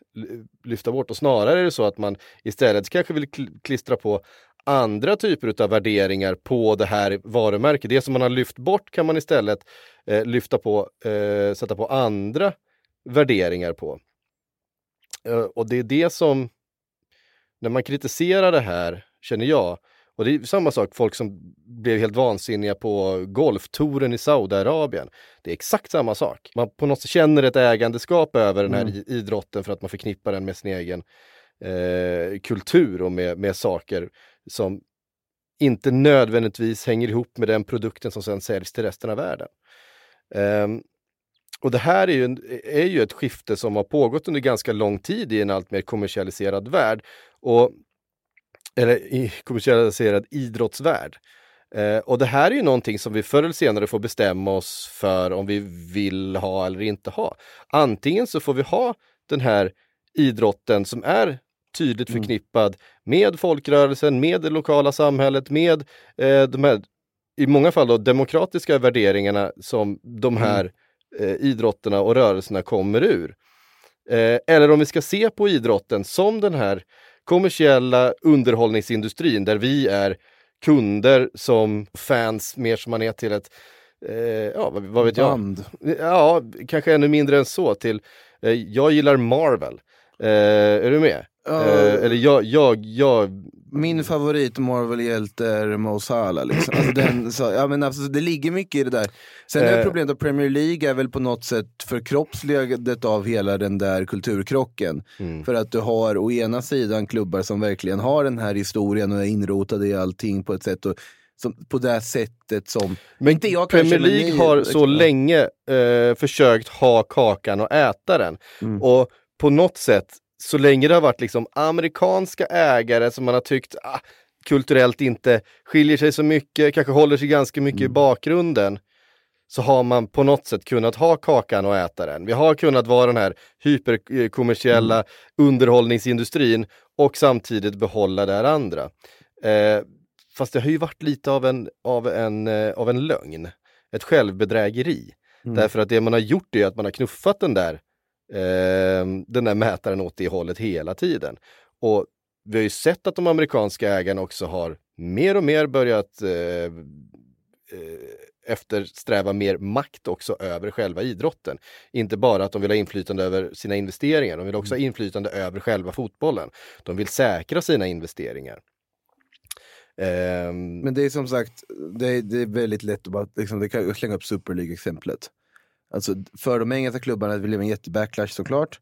lyfta bort och snarare är det så att man istället kanske vill klistra på andra typer utav värderingar på det här varumärket. Det som man har lyft bort kan man istället eh, lyfta på, eh, sätta på andra värderingar på. Eh, och det är det som, när man kritiserar det här, känner jag, och det är samma sak folk som blev helt vansinniga på golftouren i Saudiarabien. Det är exakt samma sak. Man på något sätt känner ett ägandeskap över den här i- idrotten för att man förknippar den med sin egen eh, kultur och med, med saker som inte nödvändigtvis hänger ihop med den produkten som sen säljs till resten av världen. Ehm, och det här är ju, en, är ju ett skifte som har pågått under ganska lång tid i en allt mer kommersialiserad värld. Och, eller i kommersialiserad idrottsvärld. Eh, och det här är ju någonting som vi förr eller senare får bestämma oss för om vi vill ha eller inte ha. Antingen så får vi ha den här idrotten som är tydligt förknippad med folkrörelsen, med det lokala samhället, med eh, de här, i många fall då, demokratiska värderingarna som de här eh, idrotterna och rörelserna kommer ur. Eh, eller om vi ska se på idrotten som den här kommersiella underhållningsindustrin där vi är kunder som fans mer som man är till ett, eh, ja vad, vad vet jag? Band. Ja, kanske ännu mindre än så till, eh, jag gillar Marvel. Eh, är du med? Eh, eller jag, jag, jag, Min favorit Marvel-hjälte är Mo Salah. Liksom. Alltså den, så, ja, men alltså, det ligger mycket i det där. Sen är Eh. problemet att Premier League är väl på något sätt förkroppsligandet av hela den där kulturkrocken. Mm. För att du har å ena sidan klubbar som verkligen har den här historien och är inrotade i allting på ett sätt och, som, på det sättet som... Men inte jag Premier kanske, League har så liksom, ja. länge eh, försökt ha kakan och äta den. Mm. Och på något sätt, så länge det har varit liksom amerikanska ägare som man har tyckt ah, kulturellt inte skiljer sig så mycket, kanske håller sig ganska mycket Mm. i bakgrunden, så har man på något sätt kunnat ha kakan och äta den. Vi har kunnat vara den här hyperkommersiella Mm. underhållningsindustrin och samtidigt behålla det här andra. Eh, fast det har ju varit lite av en, av en, eh, av en lögn, ett självbedrägeri. Mm. Därför att det man har gjort är att man har knuffat den där, eh, den där mätaren åt det hållet hela tiden. Och vi har ju sett att de amerikanska ägarna också har mer och mer börjat eh, eh, eftersträva mer makt också över själva idrotten. Inte bara att de vill ha inflytande över sina investeringar, de vill också ha inflytande över själva fotbollen. De vill säkra sina investeringar. Ehm, Men det är som sagt, det är, det är väldigt lätt att bara, liksom, det kan slänga upp Super League-exemplet. Alltså, för de engelska klubbarna blev det en jättebacklash såklart.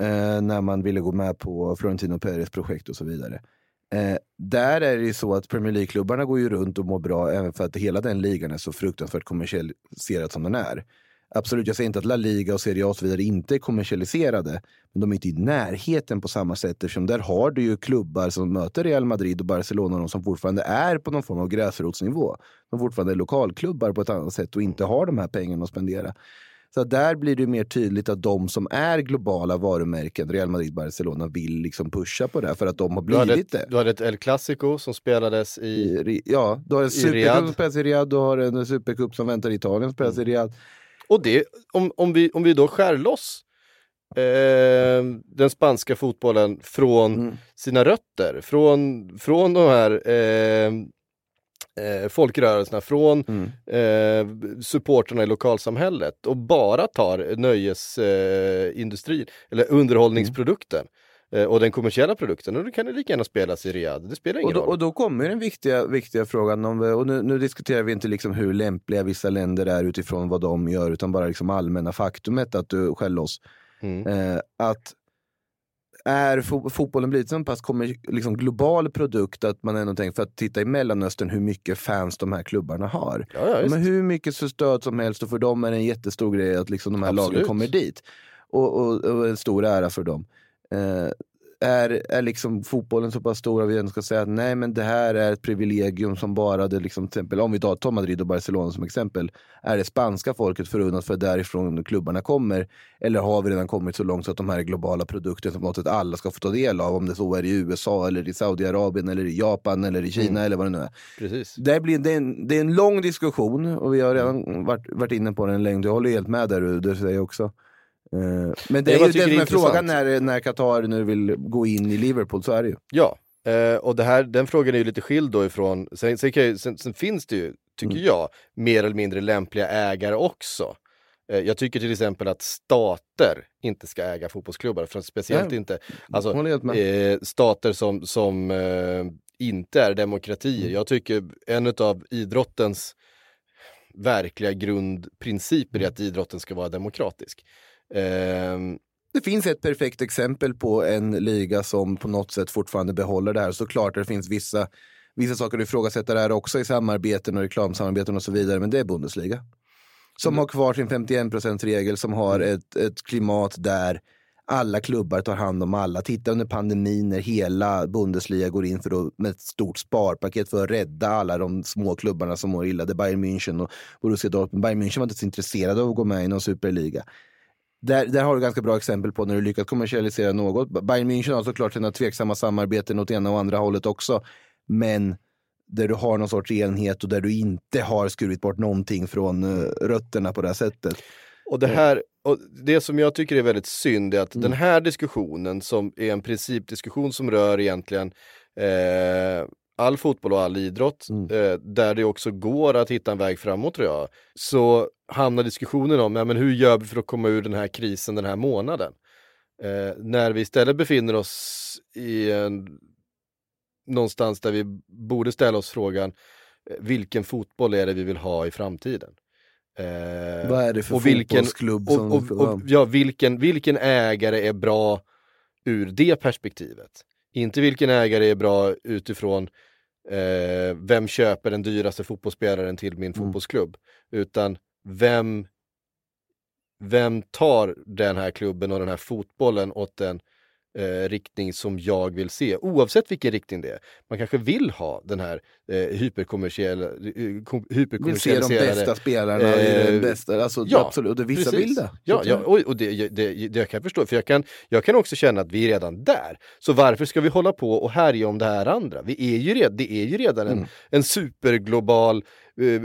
Eh, när man ville gå med på Florentino Perez projekt och så vidare. Eh, där är det ju så att Premier League-klubbarna går ju runt och mår bra även för att hela den ligan är så fruktansvärt kommersialiserad som den är. Absolut, jag säger inte att La Liga och Serie A och så vidare inte är kommersialiserade. Men de är inte i närheten på samma sätt eftersom där har du ju klubbar som möter Real Madrid och Barcelona de som fortfarande är på någon form av gräsrotsnivå. De fortfarande är lokalklubbar på ett annat sätt och inte har de här pengarna att spendera. Så där blir det mer tydligt att de som är globala varumärken, Real Madrid, Barcelona, vill liksom pusha på det för att de har du, hade blivit ett, det. du hade ett El Clasico som spelades i I, Ri- ja, du har en supercup Riyadh. som spelas i Riyadh, du har en supercup som väntar i Italien som spelas i Riyadh. Och det, om, om, vi, om vi då skär loss eh, den spanska fotbollen från Mm. sina rötter, från, från de här eh, eh, folkrörelserna, från Mm. eh, supporterna i lokalsamhället och bara tar nöjesindustrin, eh, eller underhållningsprodukten eh, och den kommersiella produkten. Och då kan det lika gärna spelas i Riyadh, det spelar ingen Och då, roll. och då kommer den viktiga, viktiga frågan, om, och nu, nu diskuterar vi inte liksom hur lämpliga vissa länder är utifrån vad de gör, utan bara liksom allmänna faktumet att du skäller oss. Mm. Eh, att är fo- fotbollen blivit så pass kommer, liksom global produkt att man ändå tänker, för att titta i Mellanöstern hur mycket fans de här klubbarna har. Ja, ja, har hur mycket stöd som helst och för dem är det en jättestor grej att liksom de här lagen Absolut. kommer dit. Och, och, och en stor ära för dem. Eh, är, är liksom fotbollen så pass stor att vi ändå ska säga att nej men det här är ett privilegium som bara det liksom, exempel, om vi tar tar Madrid och Barcelona som exempel, är det spanska folket förunnat för därifrån klubbarna kommer? Eller har vi redan kommit så långt så att de här globala produkterna som något alla ska få ta del av, om det så är i USA eller i Saudiarabien eller i Japan eller i Kina Mm. eller vad det nu är. Precis. Det, blir, det, är en, det är en lång diskussion och vi har redan varit, varit inne på den länge. Jag håller helt med där, du, det säger jag också. Eh, Men det Det är ju det är frågan när, när Qatar nu vill gå in i Liverpool, så är det ju. Ja, eh, och det här, den frågan är ju lite skild då ifrån, sen, sen, ju, sen, sen finns det ju, tycker Mm. jag, mer eller mindre lämpliga ägare också. Eh, jag tycker till exempel att stater inte ska äga fotbollsklubbar, för speciellt Nej, inte alltså, eh, stater som, som eh, inte är demokratier. Mm. Jag tycker en av idrottens verkliga grundprinciper Mm. är att idrotten ska vara demokratisk. Ehm, Det finns ett perfekt exempel på en liga som på något sätt fortfarande behåller det här. Såklart det finns vissa, vissa saker att ifrågasätta där också i samarbeten och reklamsamarbeten och så vidare, men det är Bundesliga. Som har kvar sin 51 regel som har ett, ett klimat där alla klubbar tar hand om alla. Titta under pandemin när hela Bundesliga går in för att, med ett stort sparpaket för att rädda alla de små klubbarna som mår illa. Det är Bayern München och Borussia Dortmund. Bayern München var inte så intresserade av att gå med i någon superliga. Där, där har du ganska bra exempel på när du lyckats kommersialisera något. Bayern München har såklart sina tveksamma samarbeten åt ena och andra hållet också. Men där du har någon sorts enhet och där du inte har skurit bort någonting från uh, rötterna på det här sättet. Och det här, och det som jag tycker är väldigt synd är att Mm. den här diskussionen som är en principdiskussion som rör egentligen eh, all fotboll och all idrott, Mm. eh, där det också går att hitta en väg framåt tror jag, så hamnar diskussionen om ja, men hur gör vi för att komma ur den här krisen den här månaden? Eh, när vi istället befinner oss i en, någonstans där vi borde ställa oss frågan, eh, vilken fotboll är det vi vill ha i framtiden? Eh, Vad är det för och vilken- fotbollsklubb som... och, och, och, ja, vilken, vilken ägare är bra ur det perspektivet? Inte vilken ägare är bra utifrån eh, vem köper den dyraste fotbollsspelaren till min Mm. fotbollsklubb, utan vem, vem tar den här klubben och den här fotbollen åt en eh, riktning som jag vill se, oavsett vilken riktning det är. Man kanske vill ha den här eh, hyperkommersiella, eh, kom- vill se de bästa spelarna eh, den bästa. Alltså, ja, absolut, och vissa Precis. vill det. Ja, ja och, och det, det, det jag kan förstå, för jag kan, jag kan också känna att vi är redan där. Så varför ska vi hålla på och härja om det här andra? Vi är ju redan, det är ju redan en, Mm. en superglobal eh,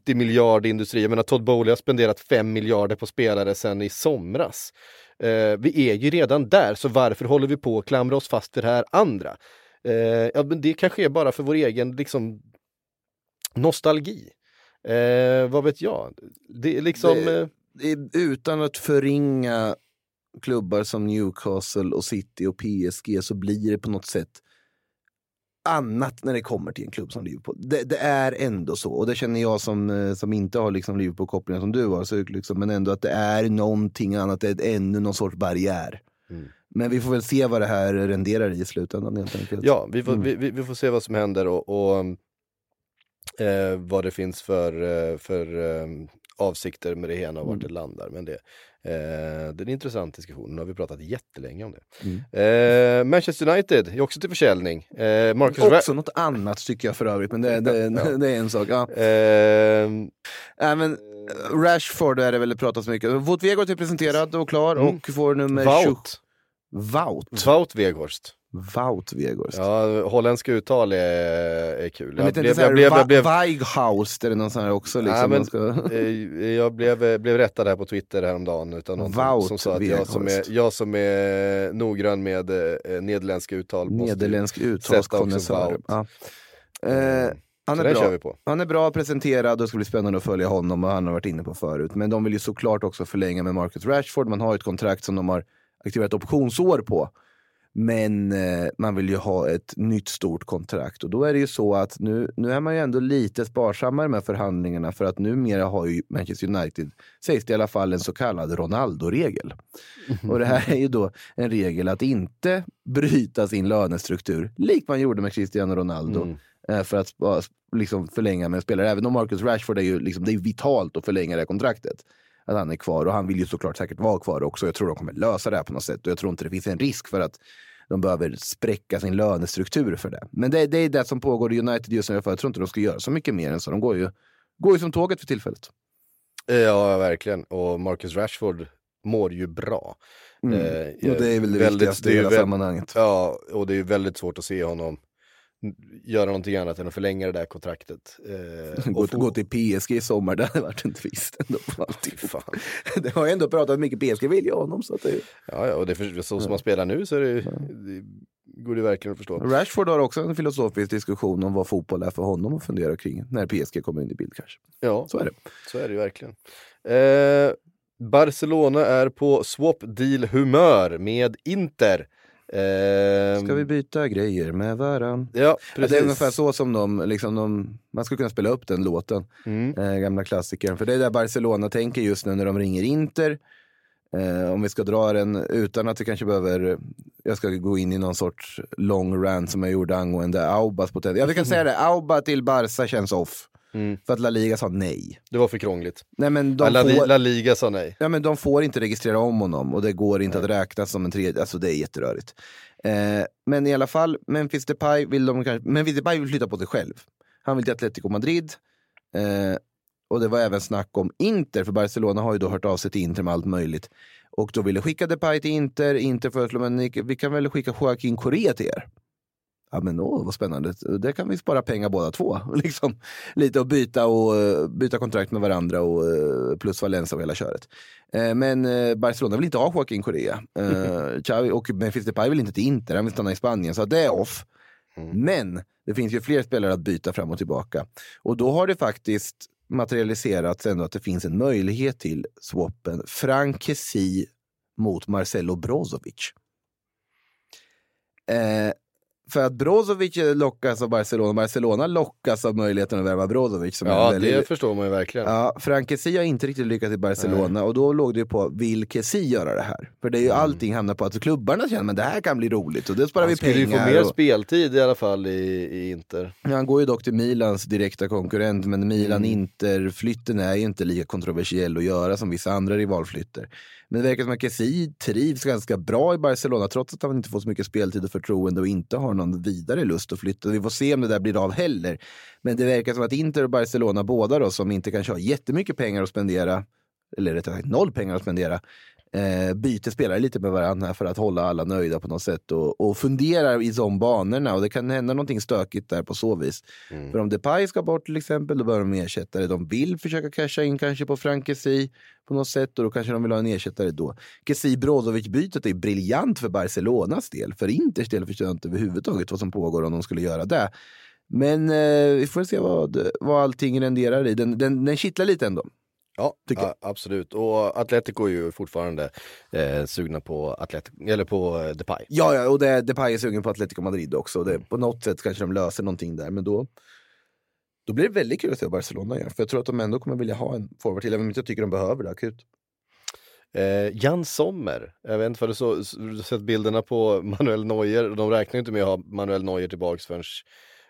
multimiljardindustri. Jag menar Todd Bowley har spenderat fem miljarder på spelare sedan i somras. Eh, vi är ju redan där, så varför håller vi på att klamra oss fast vid det här andra? Eh, ja, men det kanske är bara för vår egen liksom, nostalgi. Eh, vad vet jag? Det är liksom... Det- eh, det utan att förringa klubbar som Newcastle och City och PSG så blir det på något sätt annat när det kommer till en klubb som Liverpool. Det, det är ändå så, och det känner jag som, eh, som inte har liksom Liverpool-kopplingen som du har, så liksom, men ändå att det är någonting annat, det är ännu någon sorts barriär. Mm. Men vi får väl se vad det här renderar i slutändan helt enkelt. Ja, vi får, Mm. vi, vi, vi får se vad som händer och, och eh, vad det finns för, eh, för eh, avsikter med det ena och vart Mm. det landar. Men det, eh, det är en intressant diskussion, nu har vi pratat jättelänge om det. Mm. Eh, Manchester United är också till försäljning. Eh, Marcus Ra- Också något annat tycker jag för övrigt, men det, det, Ja. det är en sak. Ja. eh, Äh, men, eh, Rashford är det väl pratas mycket. Wout Weghorst är presenterad och klar Mm. och får nummer 20. Wout. Wout. Wout Weghorst. Wout Weghorst. Ja, holländska uttal är, är kul. Men Jag inte blev, här, jag blev, jag blev, Weighaus, är det någon sån här också? Liksom, man ska... Eh, Jag blev, blev rättad här på Twitter häromdagen utav någon som, sa att jag som, är, jag som är noggrann med eh, nederländska uttal Nederländsk uttalskonnässör. Ja. Eh, Han är, bra. han är bra presenterad och det ska bli spännande att följa honom och han har varit inne på förut. Men de vill ju såklart också förlänga med Marcus Rashford. Man har ju ett kontrakt som de har aktiverat optionsår på. Men eh, man vill ju ha ett nytt stort kontrakt och då är det ju så att nu, nu är man ju ändå lite sparsammare med förhandlingarna för att numera har ju Manchester United, sägs det i alla fall, en så kallad Ronaldo-regel. Och det här är ju då en regel att inte bryta sin lönestruktur, likt man gjorde med Cristiano Ronaldo, Mm. eh, för att liksom förlänga med en spelare. Även om Marcus Rashford är ju liksom, det är vitalt att förlänga det här kontraktet. Att han är kvar och han vill ju såklart säkert vara kvar också. Jag tror de kommer lösa det här på något sätt och jag tror inte det finns en risk för att de behöver spräcka sin lönestruktur för det. Men det, det är det som pågår i United just nu. Jag tror inte de ska göra så mycket mer än så. De går ju, går ju som tåget för tillfället. Ja, verkligen. Och Marcus Rashford mår ju bra. Mm. Eh, och det är väl det väldigt- viktigaste i hela väl- sammanhanget. Ja, och det är väldigt svårt att se honom göra någonting annat än att förlänga det där kontraktet. Eh, Gå, få- gå till PSG i sommar, det hade varit en twist ändå. Fan. Det har ju ändå pratat mycket PSG vill ju honom. Så att det. Ja, ja, och det för, så som man spelar nu så är det, det går det verkligen att förstå. Rashford har också en filosofisk diskussion om vad fotboll är för honom att fundera kring när PSG kommer in i bild kanske. Ja, Så är det. så är det ju verkligen. Eh, Barcelona är på swap deal-humör med Inter. Ska vi byta grejer med varann? Ja, Ja, precis. det är ungefär så som de, liksom de, man skulle kunna spela upp den låten, Mm. eh, gamla klassikern. För det är där Barcelona tänker just nu när de ringer Inter. Eh, om vi ska dra den utan att vi kanske behöver, jag ska gå in i någon sorts lång rant som jag gjorde angående Aubas potential. Ja, vi kan säga det, Auba till Barca känns off. Mm. För att La Liga sa nej. Det var för krångligt. Nej men de La, får, La Liga sa nej. Ja, men de får inte registrera om honom och det går inte att räkna som en tredje, alltså det är jätterörigt. Eh, men i alla fall, Memphis Depay vill de kanske, Memphis Depay vill flytta på sig själv. Han vill till Atletico Madrid. Eh, och det var även snack om Inter, för Barcelona har ju då hört av sig till Inter med allt möjligt. Och då ville skicka Depay till Inter, Inter föreslår, men ni, vi kan väl skicka Joaquin Correa till er. Ja men åh, vad spännande, där kan vi spara pengar båda två. liksom, lite och byta, och eh, byta kontrakt med varandra och eh, plus Valencia och hela köret. Eh, Men Barcelona vill inte ha Joaquin Correa. Xavi och Memphis Depay vill inte till Inter, han vill stanna i Spanien. Så det är off. Men det finns ju fler spelare att byta fram och tillbaka. Och då har det faktiskt materialiserats ändå att det finns en möjlighet till swappen Frank Kessie mot Marcelo Brozovic. Eh, för att Brozovic lockas av Barcelona, Barcelona lockas av möjligheten att värva Brozovic. Som Ja, väldigt- det förstår man ju verkligen. Ja, Frank Kessie har inte riktigt lyckats i Barcelona och då låg det ju på, vill Kessie göra det här? För det är ju allting hamnar på att klubbarna känner, men det här kan bli roligt och det sparar Han vi skulle ju pengar. få mer och... speltid i alla fall i, i Inter. Ja, Han går ju dock till Milans direkta konkurrent, men Milan-Inter-flytten är ju inte lika kontroversiell att göra som vissa andra rivalflytter. Men det verkar som att Kessi trivs ganska bra i Barcelona, trots att han inte får så mycket speltid och förtroende och inte har någon vidare lust att flytta. Vi får se om det där blir av heller. Men det verkar som att Inter och Barcelona, båda då, som inte kanske har jättemycket pengar att spendera, eller rättare sagt noll pengar att spendera, eh, byter spelare lite med varandra för att hålla alla nöjda på något sätt och, och funderar i de banorna och det kan hända någonting stökigt där på så vis. För om Depay ska bort till exempel, då behöver de ersättare. De vill försöka casha in kanske på Frank Kessie på något sätt och då kanske de vill ha en ersättare då. Kessie Brozovic-bytet är briljant för Barcelonas del. För Inters del förstår jag inte överhuvudtaget vad som pågår om de skulle göra det. Men eh, vi får se vad, vad allting renderar i. Den, den, den kittlar lite ändå. Ja, Tycker ja absolut. Och Atletico är ju fortfarande eh, sugna på, Atletico, eller på eh, Depay. Ja, ja och det, Depay är sugen på Atletico Madrid också. Det, på något sätt kanske de löser någonting där, men då, då blir det väldigt kul att se vad Barcelona gör. För jag tror att de ändå kommer vilja ha en forward till, även om jag inte tycker de behöver det akut. Eh, Jan Sommer, jag vet inte för du så, har sett bilderna på Manuel Neuer, de räknar inte med att ha Manuel Neuer tillbaks förrän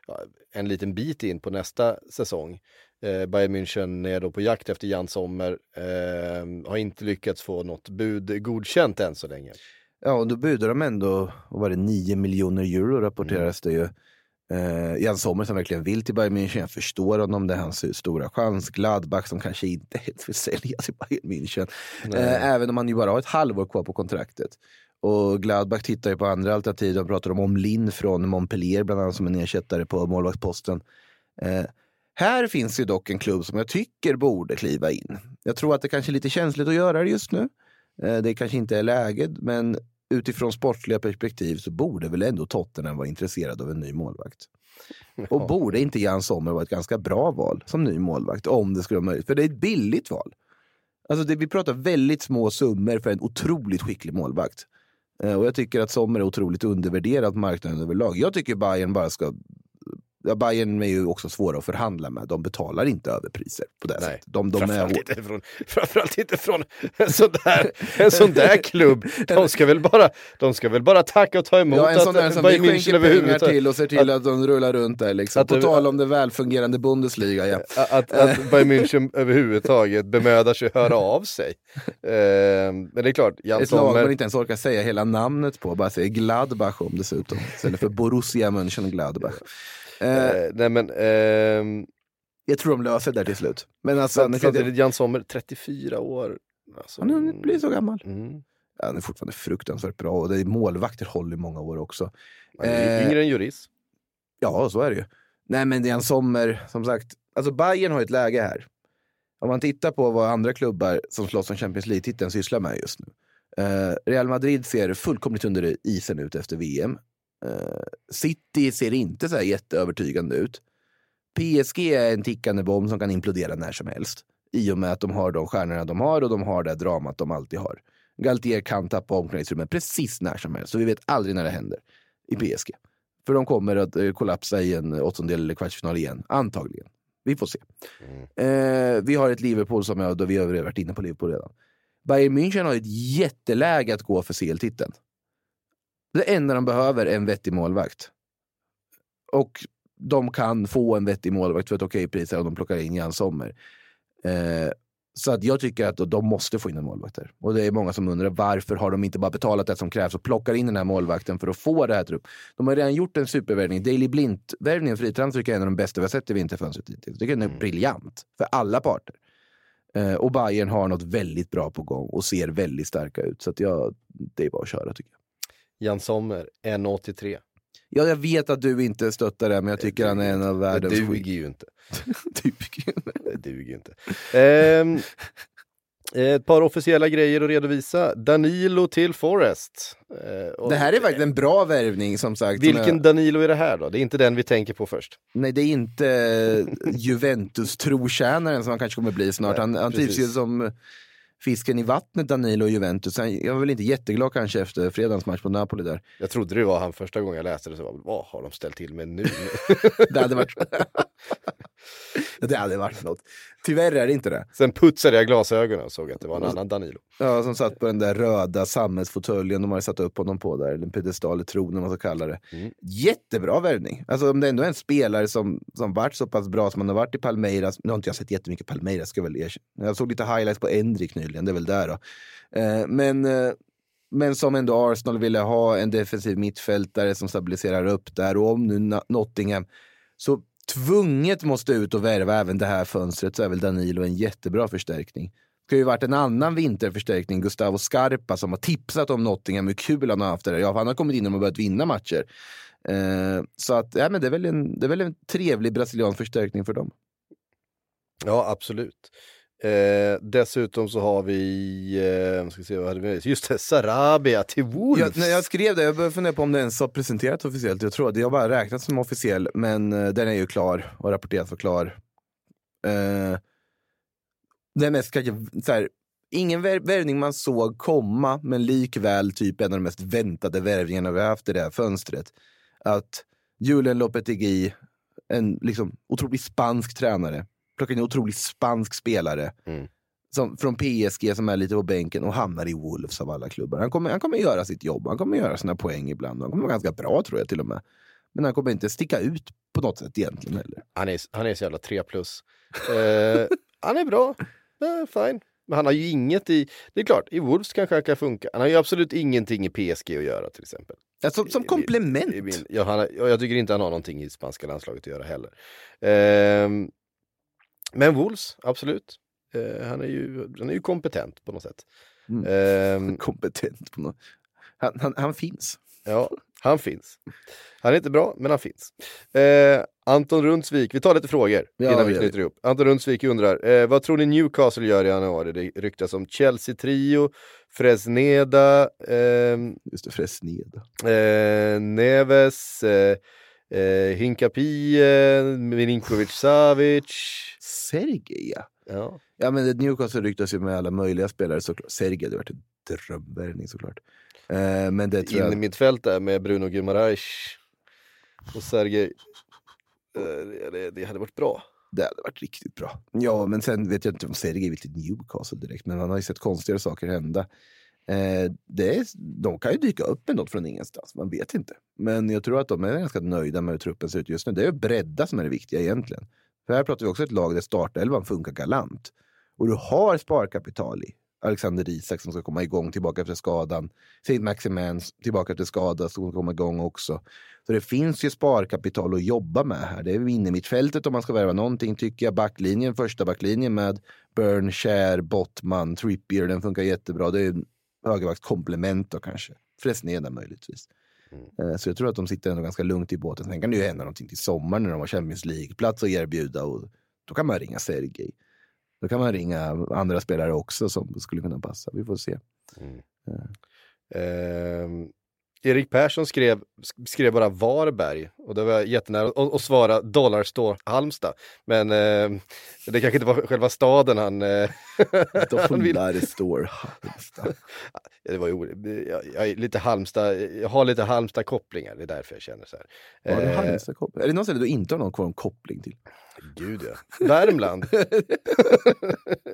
ja, en liten bit in på nästa säsong. Eh, Bayern München är då på jakt efter Jan Sommer, eh, har inte lyckats få något bud godkänt än så länge. Ja, och då budar de ändå, vad var det, 9 miljoner euro rapporteras det ju. Eh, Jan Sommer som verkligen vill till Bayern München, jag förstår honom, det är hans stora chans. Gladbach som kanske inte helt vill sälja till Bayern München. Eh, även om han ju bara har ett halvår kvar på kontraktet. Och Gladbach tittar ju på andra alternativ, de pratar om Omlin från Montpellier bland annat som en ersättare på målvaktsposten. Eh, här finns ju dock en klubb som jag tycker borde kliva in. Jag tror att det kanske är lite känsligt att göra det just nu. Eh, det kanske inte är läget, men utifrån sportsliga perspektiv så borde väl ändå Tottenham vara intresserad av en ny målvakt. Och borde inte Jan Sommer vara ett ganska bra val som ny målvakt om det skulle vara möjligt? För det är ett billigt val. Alltså det, vi pratar väldigt små summor för en otroligt skicklig målvakt. Eh, och jag tycker att Sommer är otroligt undervärderad på marknaden överlag. Jag tycker Bayern bara ska... Bayern är ju också svåra att förhandla med. De betalar inte överpriser på det Nej, sättet. De, de är framförallt, hår- inte från, framförallt inte från en sån där, en sån där klubb. De ska, väl bara, de ska väl bara tacka och ta emot Ja, en sån där att som Bayern München överhuvudtaget- till och ser till att, de rullar runt där. Liksom. Att På tal om det välfungerande Bundesliga. Ja. Att, att Bayern München överhuvudtaget bemödar sig höra av sig. Eh, men det är klart, Jan Ett lag man inte ens orkar säga hela namnet på, bara säger Gladbach om dessutom. Istället för Borussia Mönchengladbach. Eh, eh, nej men, ehm, jag tror de löser det där till slut. Men alltså, han, samtidigt Jan Sommer, 34 år. Alltså, han har hunnit bli så gammal. Mm. Han är fortfarande fruktansvärt bra och det är målvakter håller i många år också. Han är Eh, yngre än Juris. Ja, så är det ju. Nej, men en Sommer, som sagt. Alltså Bayern har ett läge här. Om man tittar på vad andra klubbar som slåss om Champions League-titeln sysslar med just nu. Eh, Real Madrid ser fullkomligt under isen ut efter VM. Eh, City ser inte så här jätteövertygande ut. PSG är en tickande bomb som kan implodera när som helst. I och med att de har de stjärnorna de har och de har det dramat de alltid har. Galtier kan tappa omklädningsrummet precis när som helst, så vi vet aldrig när det händer i PSG. För de kommer att eh, kollapsa i en åttondel eller kvartsfinal igen, antagligen. Vi får se. Eh, vi har ett Liverpool som jag, då vi har varit inne på Liverpool redan. Bayern München har ett jätteläge att gå för CL-titeln. Det enda de behöver är en vettig målvakt. Och de kan få en vettig målvakt för ett okej pris om de plockar in Jan Sommer. Eh, så att jag tycker att de måste få in en målvakt där. Och det är många som undrar varför har de inte bara betalat det som krävs och plockar in den här målvakten för att få det här trupp. De har redan gjort en supervärvning. Daily Blint-värvningen, fritransfer, tycker jag är en av de bästa vi har sett i vinterfönstret hittills. Jag tycker den är briljant för alla parter. Eh, och Bayern har något väldigt bra på gång och ser väldigt starka ut. Så att jag, det är bara att köra tycker jag. Jan Sommer, 1,83. Ja, jag vet att du inte stöttar det, men jag tycker han är en av Det världens duger ju inte. Det duger ju inte. Ehm, ett par officiella grejer att redovisa. Danilo till Forest. Eh, och Det här är faktiskt en bra värvning som sagt. som Vilken jag- Danilo är det här då? Det är inte den vi tänker på först. Nej, det är inte Juventus-trotjänaren som han kanske kommer bli snart. Nej, Han, han trivs ju som fisken i vattnet, Danilo och Juventus. Jag var väl inte jätteglad kanske efter fredagens match på Napoli där. Jag trodde det var han första gången jag läste det, så var, vad har de ställt till med nu? Det hade varit, det hade varit något. Tyvärr är det inte det. Sen putsade jag glasögonen och såg att det var en annan Danilo. Ja, som satt på den där röda sammetsfåtöljen de hade satt upp honom på där, eller en piedestal eller tron om man ska kalla det. Mm. Jättebra värvning. Alltså om det ändå är en spelare som, som varit så pass bra som han har varit i Palmeiras. Nu har inte jag sett jättemycket Palmeiras, ska jag väl erkänna. Jag såg lite highlights på Endrik nyligen, det är väl där då. Eh, men, eh, men som ändå Arsenal ville ha en defensiv mittfältare som stabiliserar upp där. Och om nu Nottingham så tvunget måste ut och värva även det här fönstret så är väl Danilo en jättebra förstärkning. Det har ju varit en annan vinterförstärkning, Gustavo Scarpa, som har tipsat om Nottingham, hur kul han har haft det där. Ja, han har kommit in och börjat vinna matcher. Eh, så att, ja, men det, är väl en, det är väl en trevlig brasiliansk förstärkning för dem. Ja, absolut. Eh, dessutom så har vi, eh, ska se vad hade vi, just det, Sarabia till Wolves. Jag, när jag skrev det, jag började fundera på om det ens har presenterats officiellt. Jag tror att det har bara räknats som officiell, men eh, den är ju klar och rapporterats för klar. Eh, det är mest kanske så här, ingen vär- värvning man såg komma, men likväl typ en av de mest väntade värvningarna vi har haft i det här fönstret. Att Julen Lopetegui, en liksom otroligt spansk tränare, plockar in en otroligt spansk spelare Mm. som, från PSG som är lite på bänken och hamnar i Wolves av alla klubbar. Han kommer, han kommer göra sitt jobb, han kommer göra sina poäng ibland. Han kommer vara ganska bra tror jag till och med. Men han kommer inte sticka ut på något sätt egentligen heller. Han är, han är så jävla 3 plus. Eh, han är bra, eh, fine. Men han har ju inget i, det är klart, i Wolves kanske han kan funka. Han har ju absolut ingenting i PSG att göra till exempel. Ja, som, som I- i- komplement. i min- Ja, han jag tycker inte han har någonting i spanska landslaget att göra heller. Ehm, men Wolves, absolut. Eh, han, är ju, han är ju kompetent på något sätt. Mm. Ehm, Kompetent på något. Han, han, han finns. ja, Han finns. Han är inte bra, men han finns. Eh, Anton Rundsvik, vi tar lite frågor Ja, innan vi knyter ihop. Anton Rundsvik undrar, eh, vad tror ni Newcastle gör i januari? Det ryktas om Chelsea-trio, Fresneda, ehm, Just det, Fresneda. eh, Neves, eh, eh, Hinkapie, Milinkovic Savic. Sergej ja. Ja. Men Newcastle ryktas ju med alla möjliga spelare såklart. Sergej hade varit en drömvärvning såklart. Eh, men det tror In i jag... mitt fält där med Bruno Guimaraes och Sergej. Eh, det, det hade varit bra. Det hade varit riktigt bra. Ja, men sen vet jag inte om Sergej vill till Newcastle direkt, men man har ju sett konstigare saker hända. Eh, det är, de kan ju dyka upp med något från ingenstans, man vet inte. Men jag tror att de är ganska nöjda med hur truppen ser ut just nu. Det är ju bredda som är det viktiga egentligen. För här pratar vi också ett lag där startelvan funkar galant. Och du har sparkapital i. Alexander Isak som ska komma igång tillbaka efter skadan. Saint Maximans tillbaka efter skada som ska komma igång också. Så det finns ju sparkapital att jobba med här. Det är inne fältet om man ska värva någonting tycker jag. Backlinjen, första backlinjen med Burn, Cher, Bottman, Trippier, den funkar jättebra. Det är en högervaktskomplement då kanske. Fresneda möjligtvis. Eh, Så jag tror att de sitter ändå ganska lugnt i båten. Sen kan det ju hända någonting till sommaren när de har Champions League-plats att erbjuda. Och då kan man ringa Sergej. Då kan man ringa andra spelare också som skulle kunna passa. Vi får se. Ehm, Erik Persson skrev, skrev bara Varberg och det var jättenära att svara Dollarstore Halmstad. Men eh, det kanske inte var själva staden han... Eh, han vill- Dollar står Halmstad. Det var ju, jag, jag, lite Halmstad, jag har lite Halmstad-kopplingar, det är därför jag känner så här. Har du Eh, Halmstad koppling? Är det något ställe du inte har någon koppling till? Gud ja. Värmland.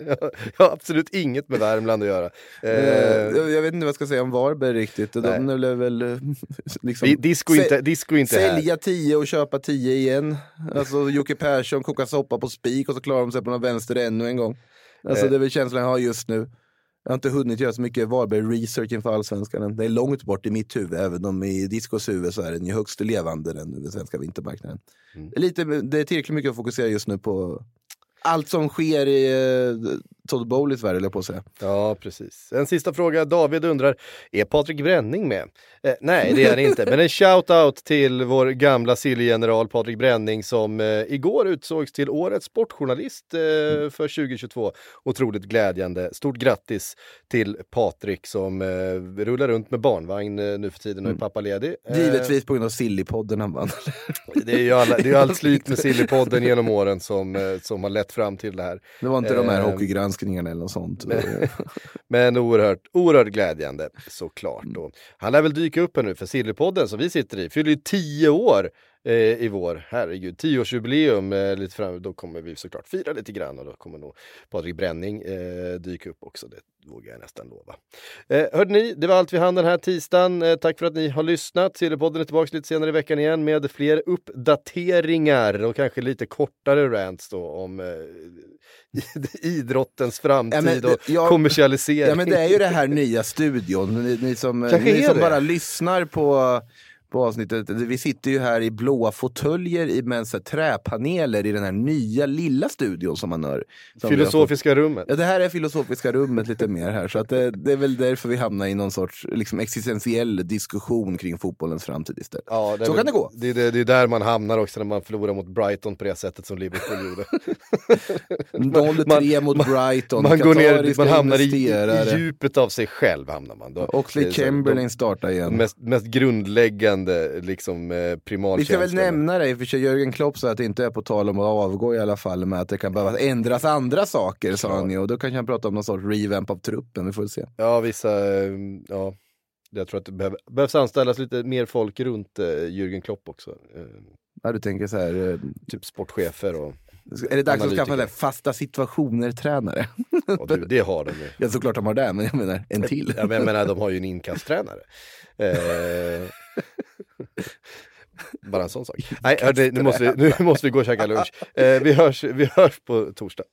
jag, har absolut inget med Värmland att göra. Eh, Eh, jag, vet inte vad jag ska säga om Varberg riktigt. Nej. De är väl eh, liksom... di- disco, inte, disco inte här. Sälja 10 och köpa 10 igen. Alltså Jocke Persson kokar soppa på spik och så klarar de sig på någon vänster ännu en gång. Alltså Eh. det är väl känslan jag har just nu. Jag har inte hunnit göra så mycket Varberg-research inför allsvenskan. Det är långt bort i mitt huvud, även om i Discos huvud så är den ju högst levande den, den svenska vintermarknaden. Mm. Det, är lite, det är tillräckligt mycket att fokusera just nu på allt som sker i eh, Todd Bowleys värld, höll jag på att säga. Ja, precis. En sista fråga. David undrar, är Patrik Bränning med? Eh, nej, det är han inte. Men en shout-out till vår gamla Silly-general Patrik Bränning som eh, igår utsågs till årets sportjournalist eh, för 2022. Otroligt glädjande. Stort grattis till Patrik som eh, rullar runt med barnvagn eh, nu för tiden och är pappaledig. Eh, Givetvis på grund av Sillypodden han vann. Det är ju alla, det är allt slit med Sillypodden genom åren som, som har lett fram till det här. Det var inte de här Eh, hockeygranskningarna eller något sånt. Men oerhört, oerhört glädjande såklart. Då. Han lär väl dyka upp här nu för Sillypodden som vi sitter i, fyller ju tio år eh, i vår. Herregud, tioårsjubileum eh, lite fram. Då kommer vi såklart fira lite grann och då kommer nog Patrik Bränning eh, dyka upp också. Det vågar jag nästan lova. Eh, hörde ni, det var allt vi hann den här tisdagen. Eh, tack för att ni har lyssnat. Sillypodden är tillbaka lite senare i veckan igen med fler uppdateringar och kanske lite kortare rants då om eh, idrottens framtid Ja, men och jag- kommersialisering. Ja men det är ju det här nya studion. Ni, ni som, ni som bara lyssnar på, på avsnittet. Vi sitter ju här i blåa fåtöljer i med så träpaneler i den här nya lilla studion som man hör. Som har fått. Filosofiska rummet. Ja, det här är filosofiska rummet lite mer här. Så att det, det är väl därför vi hamnar i någon sorts liksom, existentiell diskussion kring fotbollens framtid istället. Ja, Så väl- kan det gå. Det är, det, det är där man hamnar också när man förlorar mot Brighton på det sättet som Liverpool gjorde. 0-3 mot Brighton. Man, går ner, man hamnar i, i djupet av sig själv. Hamnar man. Då, Oxley Chamberlain startar igen. mest, mest grundläggande liksom, eh, Vi ska väl nämna det, i och för sig Jörgen Klopp sa att det inte är på tal om att avgå i alla fall, med att det kan behöva ändras andra saker, sa han ju. Och då kanske han prata om någon sorts revamp av truppen, vi får se. Ja, vissa, eh, ja. Jag tror att det behöver, behövs anställas lite mer folk runt eh, Jürgen Klopp också. Eh, Ja, du tänker så här, typ sportchefer och, är det dags att skaffa fasta situationer-tränare? och du, det har de ju. Ja, såklart de har det, men jag menar en till. Ja, men jag menar, de har ju en inkasttränare. Eh, bara en sån sak. Nej, hörde, nu, måste vi, nu måste vi gå och käka lunch. Eh, vi, hörs, vi hörs på torsdag.